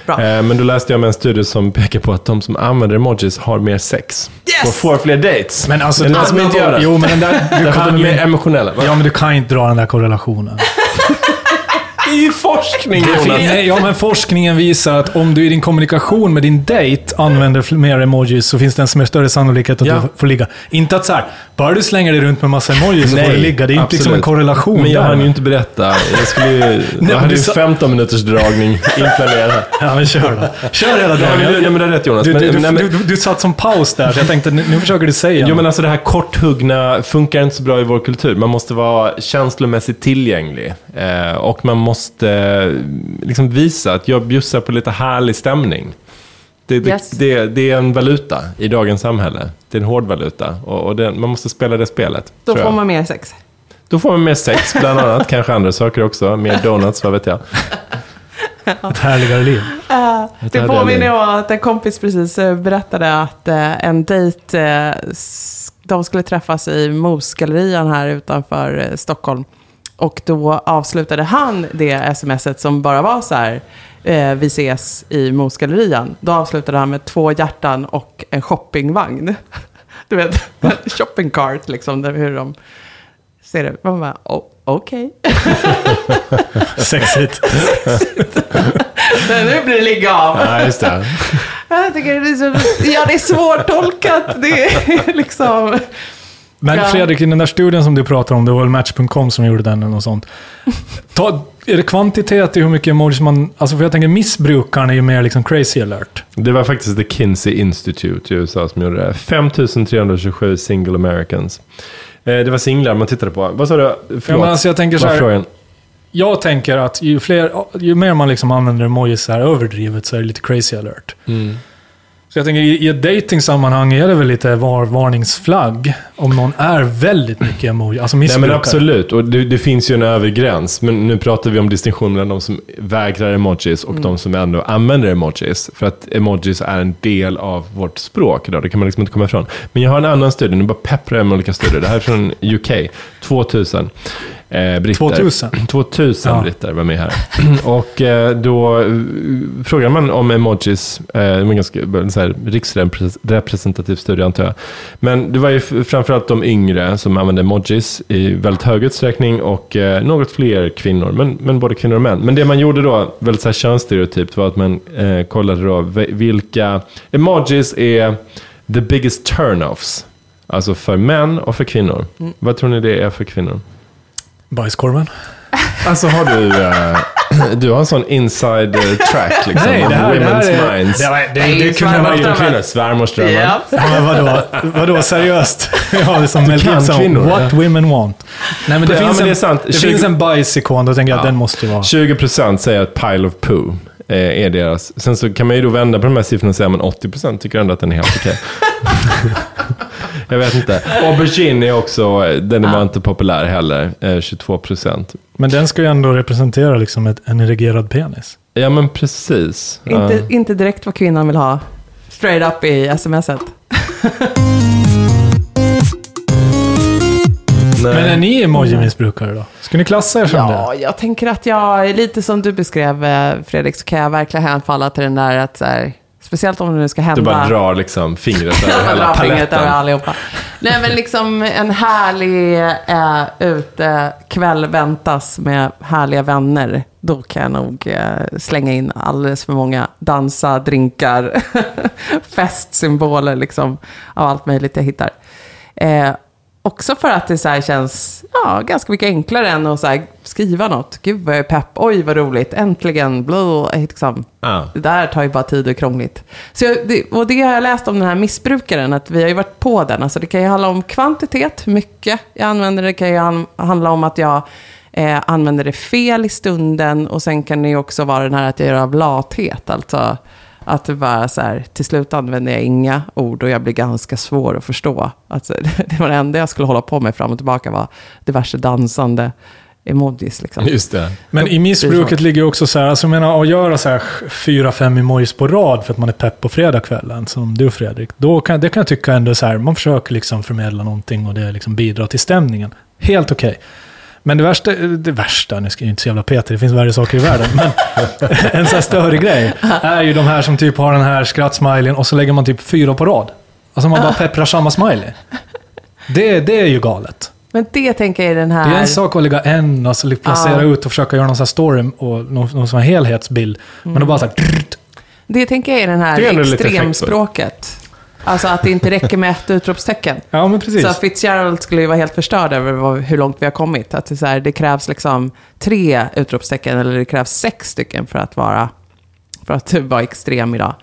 Eh, Men då läste jag med en studie som pekar på att de som använder emojis har mer sex. Yes! Och får fler dates. Men alltså, någon du- som inte gör det? Jo, men den där, du kan de är mer emotionella. va? ja, men du kan ju inte dra den där korrelationen. [laughs] Är ju forskning Jonas. Nej, ja, men forskningen visar att om du i din kommunikation med din date använder mer emojis så finns det en som är större sannolikhet att Ja. du får ligga. Inte att så här, bara du slänger dig runt med massa emojis så får du ligga. Det är inte liksom en korrelation Men jag hann ju inte berätta. Jag skulle ju... Jag men hade ju sa- 15 minuters dragning inplanerad här. Ja, men kör då. Kör hela Ja, men, dagen. du- ja, men det är rätt Jonas. Du, men, du, nej, du, men, du, du satt som paus där, så jag tänkte nu, nu försöker du säga jo, men alltså det här korthuggna funkar inte så bra i vår kultur. Man måste vara känslomässigt tillgänglig. Eh, och man måste eh, liksom visa att jag bjussar på lite härlig stämning. Det, det, Yes. det, det är en valuta i dagens samhälle. Det är en hård valuta. Och, och det, man måste spela det spelet. Då får jag. man mer sex. Då får man mer sex, bland annat. Kanske andra saker också. Mer donuts, vad vet jag. Ett härligare liv. Det hade påminner om att en kompis precis eh, berättade att eh, en dejt, s- de skulle träffas i Mosgallerian här utanför Stockholm. Och då avslutade han det smset som bara var så här, eh, vi ses i Mosgallerian. Då avslutade han med två hjärtan och en shoppingvagn. [laughs] Du vet, [laughs] shopping cart liksom, där hur de ser det. Man bara, oh, okej. [laughs] Sexigt. Men nu blir det ligga av. Ja, just det. Jag tycker det är så, ja, det är svårtolkat. Det är liksom... Men Ja. Fredrik, i den där studien som du pratar om, det var väl Match.com som gjorde den eller något sånt. [laughs] Ta, är det kvantitet i hur mycket emojis man... Alltså för jag tänker missbrukaren är ju mer liksom crazy alert. Det var faktiskt The Kinsey Institute i USA som gjorde det. 5327 single Americans. Eh, Det var singlar man tittade på. Vad sa du? Ja, Förlåt. men alltså jag tänker så här, frågan? jag tänker att ju, fler, ju mer man liksom använder emojis så här överdrivet så är det lite crazy alert. Mm. Så jag tänker i, ett datingsammanhang är det väl lite var, varningsflagg om någon är väldigt mycket emoji, alltså Nej missbrukare. men absolut, och det, det finns ju en övre gräns. Men nu pratar vi om distinktion mellan de som vägrar emojis och de som ändå använder emojis. För att emojis är en del av vårt språk idag, det kan man liksom inte komma ifrån. Men jag har en annan studie, nu bara pepprar jag med olika studier. Det här är från UK, 2000. Eh, britter. 2000? 2000 Ja. britter var med här. [clears throat] och eh, då eh, frågar man om emojis, eh, det var en ganska så här, riksrepresentativ studie antar jag. Men det var ju framförallt de yngre som använde emojis i väldigt hög utsträckning och eh, något fler kvinnor, men, men både kvinnor och män. Men det man gjorde då, väldigt så här könsstereotypt, var att man eh, kollade då vi- vilka emojis är the biggest turn-offs. Alltså för män och för kvinnor. Vad tror ni det är för kvinnor? Bajskorven? Alltså har du... eh, [clears throat] du har en sån inside eh, track liksom. Nej, det här, det här women's är... minds. Det, var- det, Nej, det, kunde man ju... Kvinnor? Svärmorsdrömmar. Ja. Men vadå, vadå seriöst? [laughs] Ja, det är som Mel kan Gibson, kvinnor, What women want. Nej, men det, finns, men det är en, sant. det 20 finns en bajsikon, då tänker jag att den måste ju vara... 20% säger att pile of poo eh, är deras. Sen så kan man ju då vända på de här siffrorna och säga att 80% tycker ändå att den är helt okej. [laughs] [laughs] Jag vet inte. Aubergine är också, den är bara inte populär heller. Eh, 22%. Men den ska ju ändå representera liksom ett, en erigerad penis. Ja men precis. Ja. Inte, inte direkt vad kvinnan vill ha. Straight up i smset. Nej. Men är ni emoji-missbrukare då? Ska ni klassa er som Ja, det? jag tänker att jag, är lite som du beskrev eh, Fredrik, så kan jag verkligen hänfalla till den där att så här, speciellt om det nu ska hända. Du bara drar liksom fingret över [laughs] hela fingret över paletten. allihopa. Nej, men liksom en härlig eh, utekväll väntas med härliga vänner. Då kan jag nog eh, slänga in alldeles för många dansa, drinkar, [laughs] festsymboler liksom, av allt möjligt jag hittar. Eh, också för att det så här känns ja, ganska mycket enklare än att så skriva något. Gud vad jag är pepp, oj vad roligt, äntligen, blå, liksom. Ja. Det där tar ju bara tid och krångligt. Så jag, det, och det har jag läst om den här missbrukaren, att vi har ju varit på den. Alltså det kan ju handla om kvantitet, hur mycket jag använder. Det kan ju han- handla om att jag eh, använder det fel i stunden. Och sen kan det ju också vara den här att jag gör av lathet. Alltså att det bara så här, till slut använder jag inga ord och jag blir ganska svår att förstå. Alltså, [laughs] det var det enda jag skulle hålla på med fram och tillbaka var diverse dansande emojis. Liksom. Just det. Men i missbruket ligger också så här, alltså jag menar att göra så här fyra, fem emojis på rad för att man är pepp på fredagskvällen, som du Fredrik. Då kan, det kan jag tycka ändå så här, man försöker liksom förmedla någonting och det liksom bidrar till stämningen. Helt okej. Men det värsta, det värsta, nu ska jag inte så jävla Peter, det finns värre saker i världen. Men [laughs] en sån här större grej är ju de här som typ har den här skrattsmileyn och så lägger man typ fyra på rad. Alltså man bara pepprar samma smiley. Det, det är ju galet. Men det tänker jag är den här... Det är en sak att lägga en och så liksom placera Ja. ut och försöka göra någon sån här story och någon, någon sån här helhetsbild. Men då bara så här... drrt. Det tänker jag är den här extremspråket. Alltså att det inte räcker med ett utropstecken. Ja, men precis. Så Fitzgerald skulle ju vara helt förstörd över vad, hur långt vi har kommit. Att det, så här, det krävs liksom tre utropstecken eller det krävs sex stycken för att vara, för att vara extrem idag.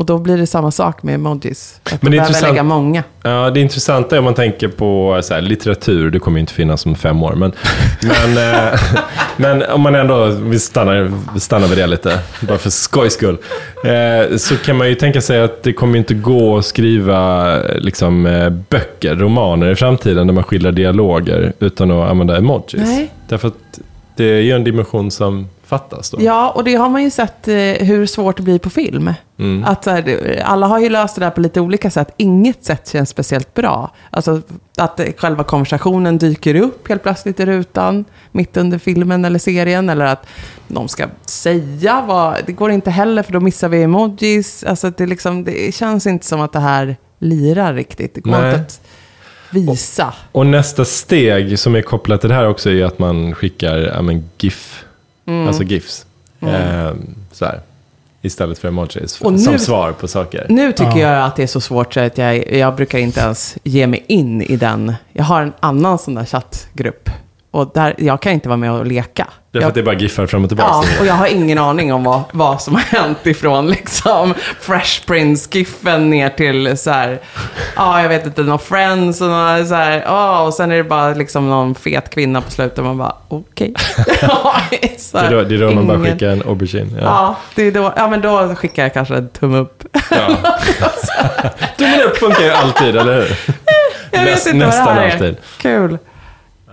Och då blir det samma sak med emojis. Att Men det är behöver lägga många. Ja, det intressanta är om man tänker på så här, litteratur, det kommer ju inte finnas om fem år, men, [laughs] men, eh, men om man ändå, vi stannar, vi stannar vid det lite, bara för skojs skull, eh, så kan man ju tänka sig att det kommer inte gå att skriva liksom, eh, böcker, romaner i framtiden där man skildrar dialoger utan att använda emojis. Nej. Därför att det är ju en dimension som fattas då. Ja, och det har man ju sett eh, hur svårt det blir på film. Mm. Att, här, det- alla har ju löst det där på lite olika sätt. Inget sätt känns speciellt bra. Alltså att eh, själva konversationen dyker upp helt plötsligt i rutan mitt under filmen eller serien. Eller att de ska säga vad... Det går inte heller för då missar vi emojis. Alltså det, liksom, det känns inte som att det här lirar riktigt. Det går Nej. inte att visa. Och nästa steg som är kopplat till det här också är att man skickar ja, GIF, Mm. alltså GIFs, eh, så här, istället för emojis, Och nu- som svar på saker. Nu tycker Ja. jag att det är så svårt så att jag, jag brukar inte ens ge mig in i den. Jag har en annan sån där chattgrupp. Och där, jag kan inte vara med och leka. Därför att det bara giffar fram och tillbaka. Ja, och jag har ingen aning om vad, vad som har hänt ifrån liksom Fresh Prince-giffen ner till så här, ja jag vet inte, någon Friends och några så här, ja och sen är det bara liksom någon fet kvinna på slutet och man bara okej. [laughs] Så det, är då, det är då man bara skickar en aubergine. Ja. Ja, det är då, ja, men då skickar jag kanske en tumme upp. Ja. [laughs] Tummen upp funkar ju alltid, eller hur? Jag vet Näst- inte vad det här är. alltid. Kul.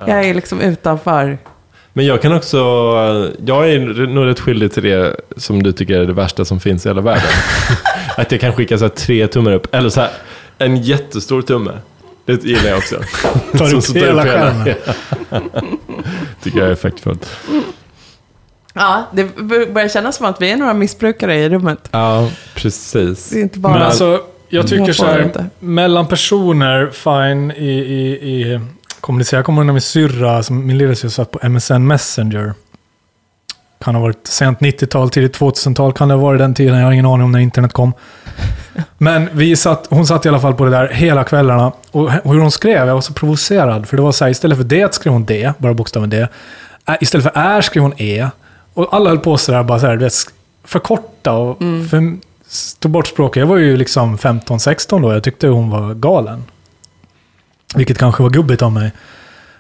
Jag är liksom utanför. Men jag kan också, jag är nog rätt skyldig till det som du tycker är det värsta som finns i hela världen. [laughs] att jag kan skicka så här tre tummar upp, eller så här, en jättestor tumme. Det gillar jag också. Tar upp [laughs] hela skärmen. [laughs] tycker jag är effektfullt. Ja, det börjar kännas som att vi är några missbrukare i rummet. Ja, precis. Det är inte bara... Men alltså, jag tycker Jag så här, mellan personer, fine, i, i, i kommunicera. Jag kommer ihåg när min syrra, som min lillasyster satt på MSN Messenger. Kan ha varit sent 90-tal, tidigt 2000-tal, kan det ha varit den tiden, jag har ingen aning om när internet kom. [laughs] Men vi satt, hon satt i alla fall på det där hela kvällarna. Och hur hon skrev, jag var så provocerad. För det var så här, istället för det skrev hon D, bara bokstaven D. Istället för R skrev hon E. Och alla höll på sådär, bara så här, förkorta och för, tog bort språket. Jag var ju liksom 15-16 då, jag tyckte hon var galen. Vilket kanske var gubbigt av mig.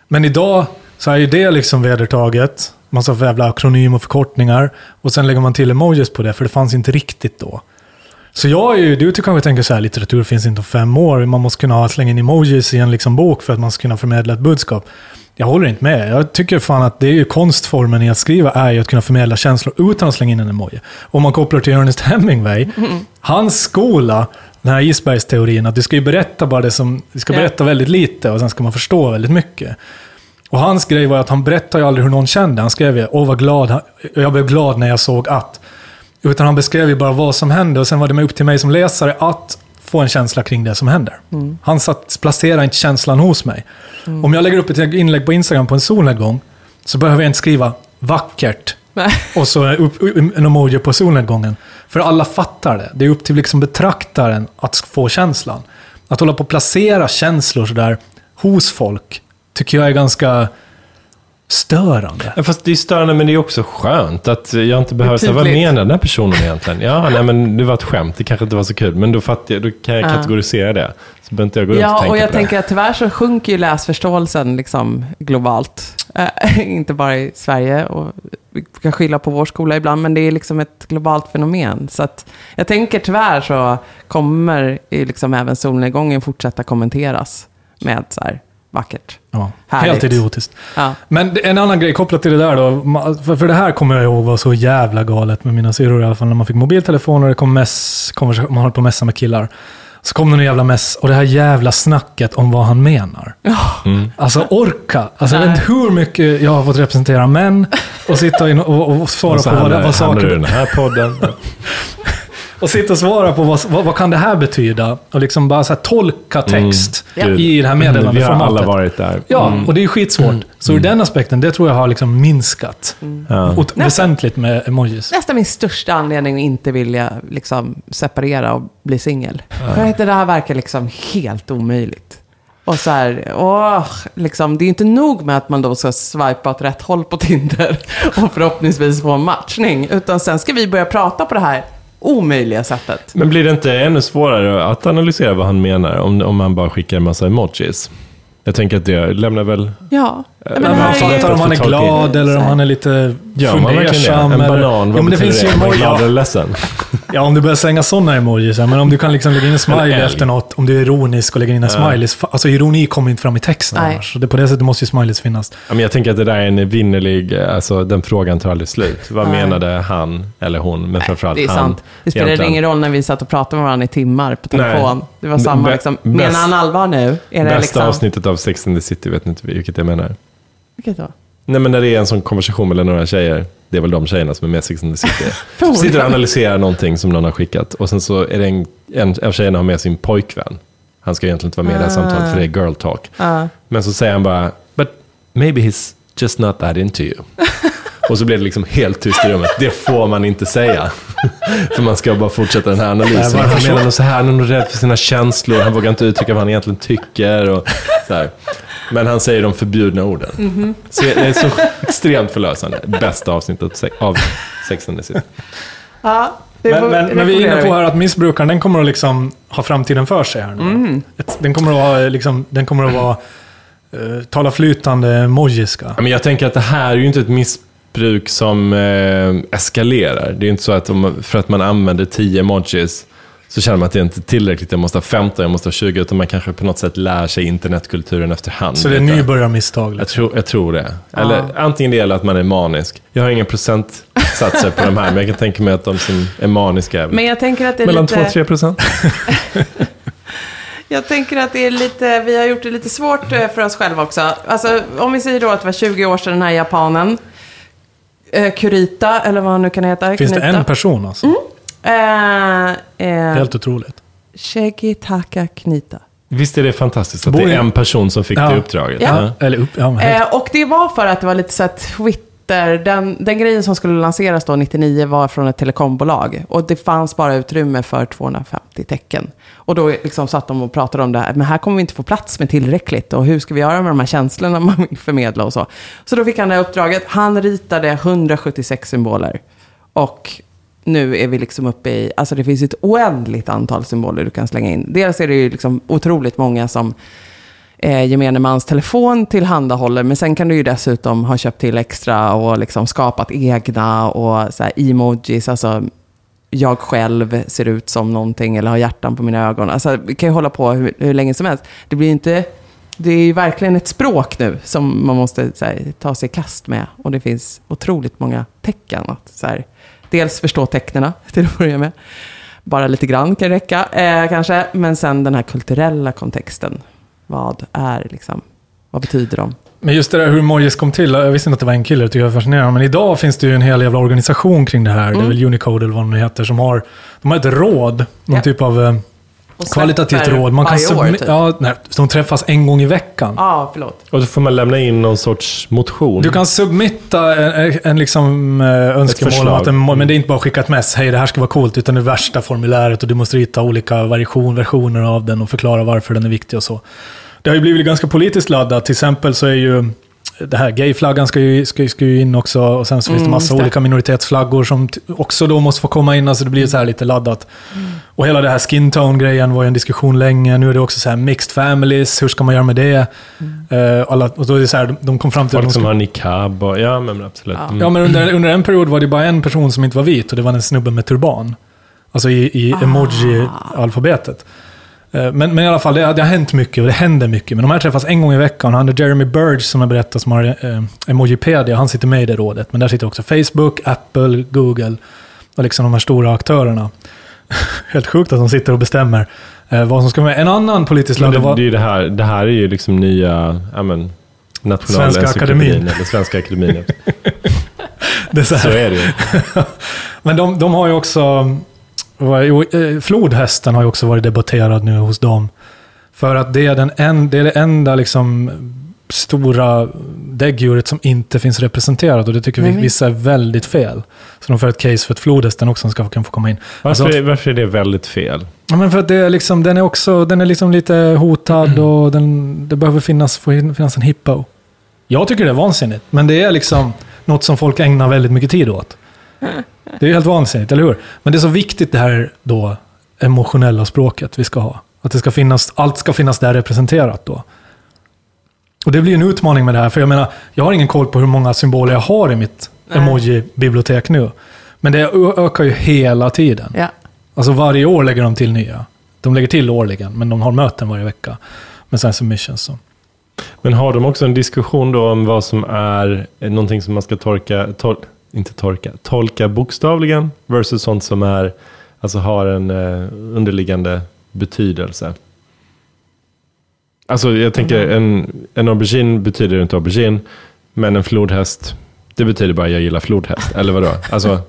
Men idag så är ju det liksom vedertaget. Massa jävla akronym och förkortningar. Och sen lägger man till emojis på det, för det fanns inte riktigt då. Så jag är ju, du kanske tänker så här, litteratur finns inte om fem år. Man måste kunna ha, slänga in emojis i en liksom bok för att man ska kunna förmedla ett budskap. Jag håller inte med. Jag tycker fan att det är ju konstformen i att skriva är ju att kunna förmedla känslor utan att slänga in en emoji. Om man kopplar till Ernest Hemingway, hans skola, den här isbergsteorin, att du ska ju berätta bara det som, du ska Ja. berätta väldigt lite och sen ska man förstå väldigt mycket. Och hans grej var att han berättade ju aldrig hur någon kände. Han skrev ju, åh vad glad, jag blev glad när jag såg att. Utan han beskrev ju bara vad som hände och sen var det upp till mig som läsare att få en känsla kring det som händer. Han satt, placerade inte känslan hos mig. Om jag lägger upp ett inlägg på Instagram på en solnedgång så behöver jag inte skriva vackert Nej. och så upp, en emoji på solnedgången. För alla fattar det. Det är upp till liksom betraktaren att få känslan. Att hålla på och placera känslor sådär hos folk tycker jag är ganska störande. Ja, fast det är störande, men det är också skönt att jag inte behöver säga, vad menar den här personen egentligen? Ja, nej, men det var ett skämt, det kanske inte var så kul, men då, fattar jag, då kan jag Ja. kategorisera det. Så behöver inte jag gå runt och Ja, tänka och jag på det. tänker att tyvärr så sjunker ju läsförståelsen liksom globalt. Eh, [laughs] inte bara i Sverige, och vi kan skylla på vår skola ibland, men det är liksom ett globalt fenomen. Så att jag tänker tyvärr så kommer liksom även solnedgången fortsätta kommenteras med så här vackert. Ja, Härligt. helt idiotiskt. Ja. Men en annan grej kopplat till det där då. För, för det här kommer jag ihåg var så jävla galet med mina syrror i alla fall. När man fick mobiltelefoner och det kom mess, man höll på att messa med killar. Så kom det en jävla mess och det här jävla snacket om vad han menar. Mm. Alltså orka. Alltså jag vet inte hur mycket jag har fått representera män och sitta in och, och, och svara på vad, vad hamnar du i saker... den här podden. [laughs] Och sitta och svara på vad, vad, vad kan det här betyda? Och liksom bara så här tolka text Gud. i det här Vi har meddelandeformatet. alla varit där. Ja, Mm. och det är skitsvårt. Så ur den aspekten, det tror jag har liksom minskat. Ja. Och väsentligt med emojis. Nästan min största anledning att inte vilja liksom, separera och bli singel. För att det där verkar liksom helt omöjligt. Och så här, åh, liksom, det är inte nog med att man då ska swipa åt rätt håll på Tinder och förhoppningsvis få en matchning. Utan sen ska vi börja prata på det här omöjliga sättet. Men blir det inte ännu svårare att analysera vad han menar om, om man bara skickar en massa emojis? Jag tänker att det lämnar väl... Ja. Men man fattar om han är glad eller om han är lite verkligen fundersam. det? En eller- banan, ja, vad men det finns det? ju emoji. glad eller Ja, ledsen? [laughs] ja, om du börjar slänga sådana emojis. ja, Men om du kan liksom lägga in en smiley efter något. Om du är ironisk och lägger in en smileys. Alltså ironi kommer inte fram i texten Nej. annars. Så det, på det sättet måste ju smileys finnas. Ja, men jag tänker att det där är en vinnerlig, alltså den frågan tar aldrig slut. Vad Nej. menade han eller hon, men framförallt Det är han? sant. Det spelar egentligen? ingen roll när vi satt och pratade med varandra i timmar på telefon. Nej. Det var samma liksom. Menar han allvar nu? Är det Bästa liksom... avsnittet av Sex and the City, vet inte vilket jag menar. Vilket då? Nej men när det är en sån konversation mellan några tjejer, det är väl de tjejerna som är med Sex and the City. Sitter och analyserar någonting som någon har skickat och sen så är det en, en av tjejerna har med sin pojkvän. Han ska egentligen inte vara med i det här Ah. samtalet för det är girl talk. Ja. Men så säger han bara, but maybe he's just not that into you. [laughs] Och så blir det liksom helt tyst i rummet. Det får man inte säga. [laughs] För man ska bara fortsätta den här analysen. varför Han menar nog så här, han är nog rädd för sina känslor, han vågar inte uttrycka vad han egentligen tycker. Och så här. Men han säger de förbjudna orden. Mhm. Så det är så extremt förlösande. Bästa avsnittet av Sex and the City. Ja, det Men, får- men, men vi är inne på här att missbrukaren, den kommer att liksom ha framtiden för sig här nu. Mm. Den kommer att, ha, liksom, den kommer att vara, uh, tala flytande emojiska. Ja, men jag tänker att det här är ju inte ett missbruk som eh, eskalerar. Det är inte så att om, för att man använder 10 emojis så känner man att det inte är tillräckligt. Jag måste ha 15, jag måste ha 20. Utan man kanske på något sätt lär sig internetkulturen efterhand. Så det är nybörjarmisstag. Jag Liksom. tror, jag tror det. Eller antingen det eller att man är manisk. Jag har inga procentsatser på de här, men jag kan tänka mig att de som är maniska är Men jag tänker att det är mellan lite... 2 och 3 procent. [laughs] Jag tänker att det är lite, vi har gjort det lite svårt eh, för oss själva också. Alltså, om vi säger då att det var 20 år sedan den här japanen, eh, Kurita, eller vad han nu kan heta. Finns det Kunita. en person alltså? Eh, eh, Helt otroligt. Shigitaka Knita. Visst är det fantastiskt att Bor det är en person som fick Ja. det uppdraget? Ja. Eller upp, ja, Eh, och det var för att det var lite så att Twitter, den, den grejen som skulle lanseras då 99 var från ett telekombolag. Och det fanns bara utrymme för 250 tecken. Och då liksom satt de och pratade om det här, men här kommer vi inte få plats med tillräckligt. Och hur ska vi göra med de här känslorna [laughs] man vill förmedla och så. Så då fick han det här uppdraget. Han ritade 176 symboler. Och nu är vi liksom uppe i, alltså det finns ett oändligt antal symboler du kan slänga in. Dels är det ju liksom otroligt många som eh, gemene mans telefon tillhandahåller. Men sen kan du ju dessutom ha köpt till extra och liksom skapat egna och så här emojis. Alltså, jag själv ser ut som någonting eller har hjärtan på mina ögon. Alltså, vi kan ju hålla på hur, hur länge som helst. Det blir ju inte... Det är ju verkligen ett språk nu som man måste så här, ta sig i kast med. Och det finns otroligt många tecken. Att, så här, dels förstå tecknena [laughs] till att börja med. Bara lite grann kan räcka eh, kanske. Men sen den här kulturella kontexten. Vad är liksom, vad betyder de? Men just det där hur emojis kom till, jag visste inte att det var en kille, det tycker jag är fascinerande. Men idag finns det ju en hel jävla organisation kring det här. Det är väl Unicode eller vad de heter, som har, de har ett råd, någon Ja. typ av eh, Och kvalitativt råd. Man kan år, typ. ja, nej, de träffas en gång i veckan. Ja, förlåt. Och så får man lämna in någon sorts motion. Du kan submitta en, en liksom, eh, önskemål om att en, men det är inte bara att skicka ett mess, hej det här ska vara coolt, utan det värsta formuläret och du måste rita olika variation, versioner av den och förklara varför den är viktig och så. det har ju blivit ganska politiskt laddat. Till exempel så är ju det här gayflaggan ska ju, ska, ska ju in också. Och sen så finns det Mm, massa det. olika minoritetsflaggor som också då måste få komma in. Alltså det blir så här lite laddat. Mm. Och hela det här skin tone-grejen var ju en diskussion länge. Nu är det också så här mixed families. Hur ska man göra med det? Mm. Eh, alla, och då är det så här, de, de kom fram till att Folk som ska, har niqab och, ja men absolut. Ja. Mm. Ja, men under, under en period var det bara en person som inte var vit och det var en snubbe med turban. Alltså i, i Ah. emoji-alfabetet. Eh, Men, men i alla fall, det, det har hänt mycket och det händer mycket. Men de här träffas en gång i veckan. Han är Jeremy Burge som jag berättat som har eh, Emojipedia. Han sitter med i det rådet. Men där sitter också Facebook, Apple, Google och liksom de här stora aktörerna. [laughs] Helt sjukt att de sitter och bestämmer eh, vad som ska med. En annan politisk det, var... det, är det, här, det här är ju liksom nya, ja men, Svenska akademin. eller Svenska akademin. [laughs] det är så Så är det ju. [laughs] Men de, de har ju också... eh, Flodhästen har ju också varit debatterad nu hos dem. För att det är, den en, det, är det enda liksom stora däggdjuret som inte finns representerat. Och det tycker vi, Nej, vissa är väldigt fel. Så de får ett case för att flodhästen också ska, kan få komma in. Varför, Alltså, varför är det väldigt fel? ja, men för att det är liksom, den är också den är liksom lite hotad och den, det behöver finnas, finnas en hippo. Jag tycker det är vansinnigt, men det är liksom något som folk ägnar väldigt mycket tid åt. Det är ju helt vansinnigt, eller hur? Men det är så viktigt det här då emotionella språket vi ska ha. Att det ska finnas, allt ska finnas där representerat då. Och det blir en utmaning med det här, för jag menar, jag har ingen koll på hur många symboler jag har i mitt emoji-bibliotek nu. Men det ökar ju hela tiden. Ja. Alltså varje år lägger de till nya. De lägger till årligen, men de har möten varje vecka. Med sen submissions. Så. Men har de också en diskussion då om vad som är någonting som man ska torka, tol, inte torka, tolka bokstavligen versus sånt som är, alltså har en eh, underliggande betydelse? Alltså jag tänker, en, en aubergine betyder inte aubergine, men en flodhäst, det betyder bara jag gillar flodhäst. Eller vadå? Alltså,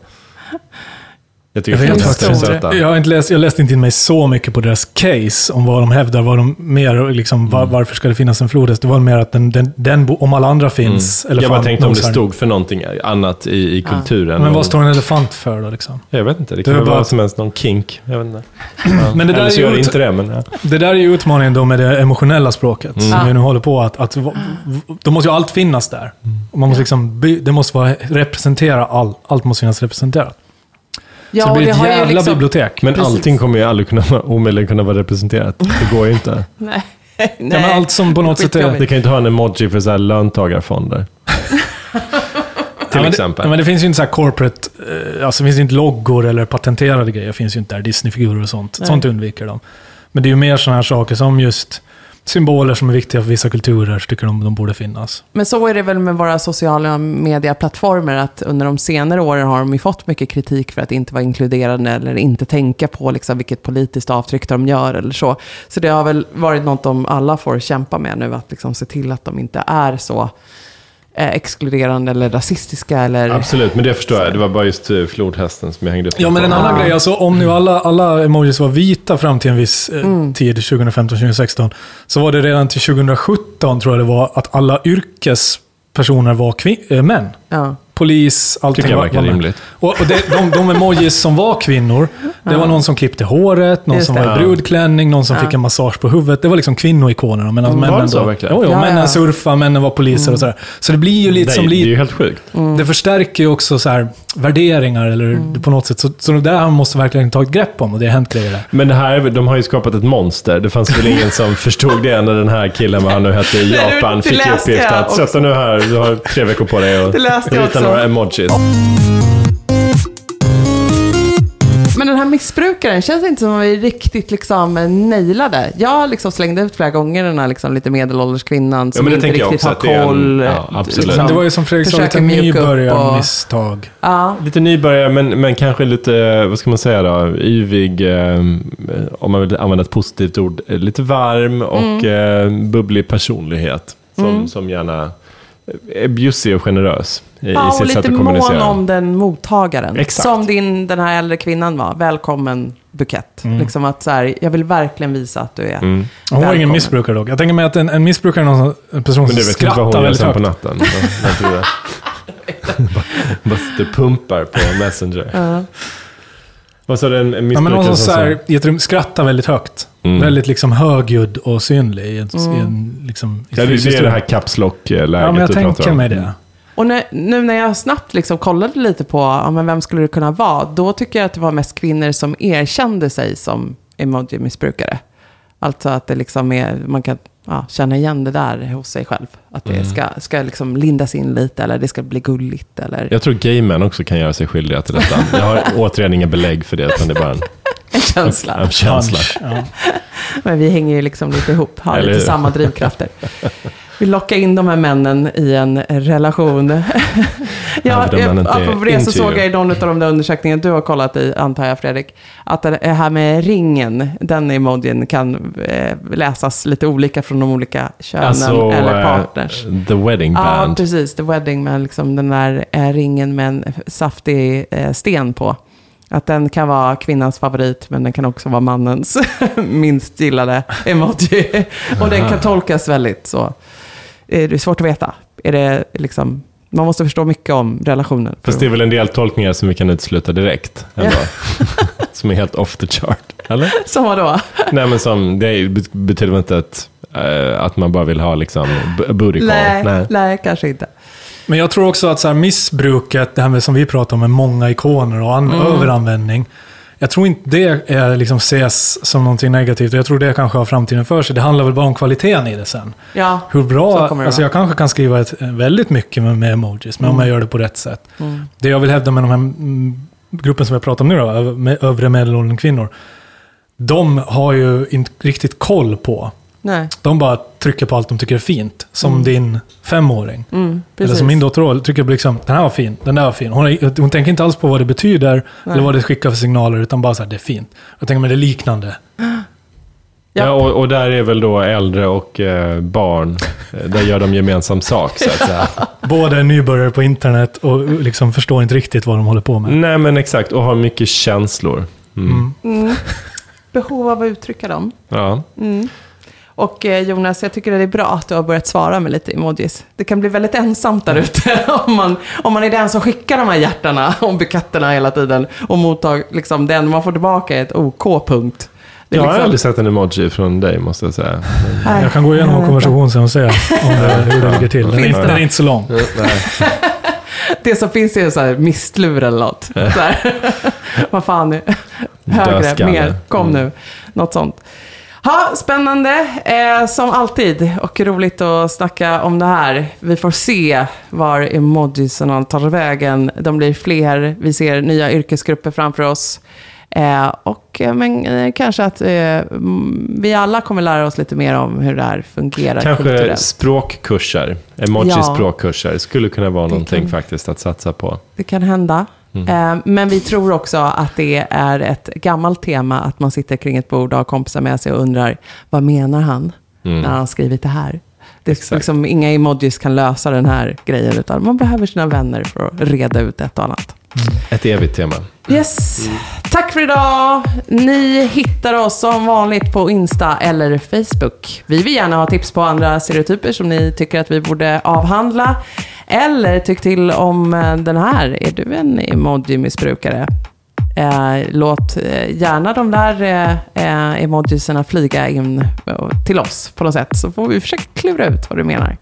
[laughs] jag tycker Jag vet faktiskt. Jag har inte läst, jag läste inte in mig så mycket på deras case om vad de hävdar, vad de mer, liksom, var, varför ska det finnas en flodhäst? Det var mer att den, den, den om alla andra finns, Mm. Jag bara tänkte om det stod för någonting annat i, i kulturen. Men vad står en elefant för då? Liksom? Jag vet inte, det Det kan vara bara som helst, någon kink. Jag vet inte. Ja. [clears throat] Men det där Eller så är ju gör det inte det, men ja. Det där är ju utmaningen då med det emotionella språket. Mm. Som vi nu håller på att, att då måste ju allt finnas där. Och man måste liksom, det måste vara representera all, allt måste finnas representerat. Ja, så det blir ett har ju jävla liksom- bibliotek. Men Precis. allting kommer ju aldrig kunna omöjligen kunna vara representerat. Det går ju inte. [laughs] Nej. Ja, men allt som på något sätt är... Det kan ju inte ha en emoji för så här löntagarfonder. [laughs] Ja, Till men exempel. Det, men det finns ju inte så här corporate, eh, alltså det finns ju inte loggor eller patenterade grejer. Det finns ju inte där, Disney-figurer och sånt. Nej. Sånt undviker de. Men det är ju mer sådana här saker som just symboler som är viktiga för vissa kulturer, så tycker de de borde finnas. Men så är det väl med våra sociala medieplattformar, att under de senare åren har de ju fått mycket kritik för att inte vara inkluderande eller inte tänka på liksom vilket politiskt avtryck de gör eller så. Så det har väl varit något de alla får kämpa med nu, att liksom se till att de inte är så eh, exkluderande eller rasistiska eller... Absolut, men det förstår jag. Det var bara just eh, flodhästen som jag hängde upp Ja, men en annan Ja. grej, alltså om nu alla, alla emojis var vita fram till en viss eh, Mm. tid, 2015-2016, så var det redan till 2017, tror jag det var, att alla yrkespersoner var kvin- äh, män. Ja. Polis, allting Tycker jag verkar rimligt. Och, och det, de, de emojis som var kvinnor, det var någon som klippte håret, någon Just som det. var i brudklänning, någon som Ja. fick en massage på huvudet. Det var liksom kvinnoikonerna. Medan Mm, männen det så då, verkligen? Jo, jo, Ja, männen ja. surfade, männen var poliser och sådär. Så det blir ju lite Nej, som det är lite... ju helt sjukt. Det förstärker ju också så här värderingar eller Mm. på något sätt. Så, så det där har måste verkligen ta ett grepp om och det har hänt grejer där. Men det här, de har ju skapat ett monster. Det fanns väl ingen som [laughs] förstod det när den här killen, vad han nu hette, i det- Japan det fick i uppgift att sätta nu här, du har tre veckor på dig och Det läste jag också. Några emojis. Men den här missbrukaren känns inte som att vi riktigt liksom nailade. Jag liksom slängde ut flera gånger den här liksom lite medelålders kvinnan som det inte riktigt har är en- koll. ja, absolut. liksom. Det var ju som Fredrik sa, lite upp och- nybörjarmisstag. Ja, Lite nybörjare, men, men kanske lite, vad ska man säga då, yvig, eh, om man vill använda ett positivt ord, eh, lite varm och eh, bubblig personlighet. Som, som gärna är bjussig och generös i, ja i och sitt lite sätt att mån kommunicera. om den mottagaren. Exakt. Som din, den här äldre kvinnan var. Välkommen bukett. Liksom att så här, jag vill verkligen visa att du är Mm. Hon var ingen missbrukare dock. Jag tänker mig att en, en missbrukare är någon, som- en person Men som du vet inte vad skrattar hon gör väldigt sen på högt. natten? [laughs] Bara, sitter och pumpar på Messenger. Ja. Vad sa du, en, en Ja, men någon som så här, i ett rum skrattar väldigt högt. Mm. Väldigt liksom högljudd och synlig. I en, i en, liksom, i Ja, det, är det här caps lock-läget Ja, men jag tänker mig det. Och när, nu när jag snabbt liksom kollade lite på ja, men vem skulle det kunna vara, då tycker jag att det var mest kvinnor som erkände sig som emoji-missbrukare. Alltså att det liksom är, man kan ja, känna igen det där hos sig själv. Att det ska, ska liksom lindas in lite eller det ska bli gulligt. Eller Jag tror gay män också kan göra sig skyldiga till detta. Jag har [laughs] återigen inga belägg för det, utan det är bara en, en känsla. en känsla. Punch, Ja. [laughs] Men vi hänger ju liksom lite ihop, har Eller lite hur? samma drivkrafter. [laughs] Vi lockar in de här männen i en relation. [laughs] ja, apropå det så såg jag i någon av de där undersökningarna du har kollat i, antar jag Fredrik, att det här med ringen, den emojin kan eh, läsas lite olika från de olika könen Alltså, eller eh, partners. The Wedding Ja, Band. precis. The Wedding med liksom den där eh, ringen med en saftig sten på. Att den kan vara kvinnans favorit, men den kan också vara mannens [laughs] minst gillade emoji. Och den kan tolkas väldigt så. Det är svårt att veta. Är det liksom, man måste förstå mycket om relationen. Fast det är väl en del tolkningar som vi kan utesluta direkt. Ändå. [laughs] som är helt off the chart. Eller? [laughs] Som vadå? Nej, men som, det betyder väl inte att, eh, att man bara vill ha liksom booty call. Nej, Nej. nej, kanske inte. Men jag tror också att så här, missbruket, det här med som vi pratar om med många ikoner och Mm. an- överanvändning. Jag tror inte det är, liksom, ses som någonting negativt. Jag tror det kanske har framtiden för sig. Det handlar väl bara om kvaliteten i det sen. Ja, Hur bra, alltså jag kanske kan skriva ett, väldigt mycket med, med emojis, men om jag gör det på rätt sätt. Mm. Det jag vill hävda med de här mm, gruppen som jag pratar om nu då, med övre medelåldern kvinnor. De har ju inte riktigt koll på. Nej. De bara trycker på allt de tycker är fint. Som din femåring. Mm, Eller som min dotter tycker jag liksom, den här var fin, den där var fin. Hon, är, hon tänker inte alls på vad det betyder, eller vad det skickar för signaler, utan bara så här, det är fint. Jag tänker, men det är liknande. Ja. Ja, och, och där är väl då äldre och eh, barn, eh, där gör de gemensam sak så att säga. [laughs] Båda är nybörjare på internet och liksom förstår inte riktigt vad de håller på med. Nej men exakt, och har mycket känslor. Mm. Mm. Behov av att uttrycka dem. Ja. Och eh, Jonas, jag tycker att det är bra att du har börjat svara med lite emojis. Det kan bli väldigt ensamt där ute [laughs] om man, om man är den som skickar de här hjärtarna [laughs] och buketterna hela tiden. Och mottar, liksom, det enda man får tillbaka är ett OK-punkt. Är Jag har liksom- aldrig sett en emoji från dig måste jag säga. Nej, Jag kan gå igenom vår konversation sen och se om det, hur det ligger till. Den den är inte så lång. [laughs] Det som finns är så här mistlur eller något. Vad fan, högre, mer, kom Mm. nu. Något sånt. Ha, spännande, eh, som alltid. Och roligt att snacka om det här. Vi får se var emojisarna tar vägen. De blir fler, vi ser nya yrkesgrupper framför oss. Eh, och, eh, men eh, kanske att eh, mm, vi alla kommer lära oss lite mer om hur det här fungerar Kanske kulturellt. språkkurser, Ja. emoji-språkkurser, skulle kunna vara Det någonting kan- faktiskt att satsa på. Det kan hända. Mm. Eh, Men vi tror också att det är ett gammalt tema att man sitter kring ett bord och har kompisar med sig och undrar vad menar han Mm. när han skrivit det här? Det är liksom, inga emojis kan lösa den här grejen utan man behöver sina vänner för att reda ut ett och annat. Ett evigt tema. Yes. Tack för idag. Ni hittar oss som vanligt på Insta eller Facebook. Vi vill gärna ha tips på andra stereotyper som ni tycker att vi borde avhandla. Eller tyck till om eh, den här. Är du en emoji-missbrukare? Eh, låt eh, gärna de där eh, eh emojisarna flyga in till oss på något sätt. Så får vi försöka klura ut vad du menar.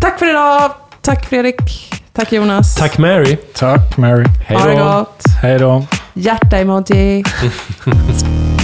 Tack för idag. Tack Fredrik. Tack Jonas. Tack Mary. Tack Mary. Hej Ha det då. gott. Hej då. Hjärta-emoji. [laughs]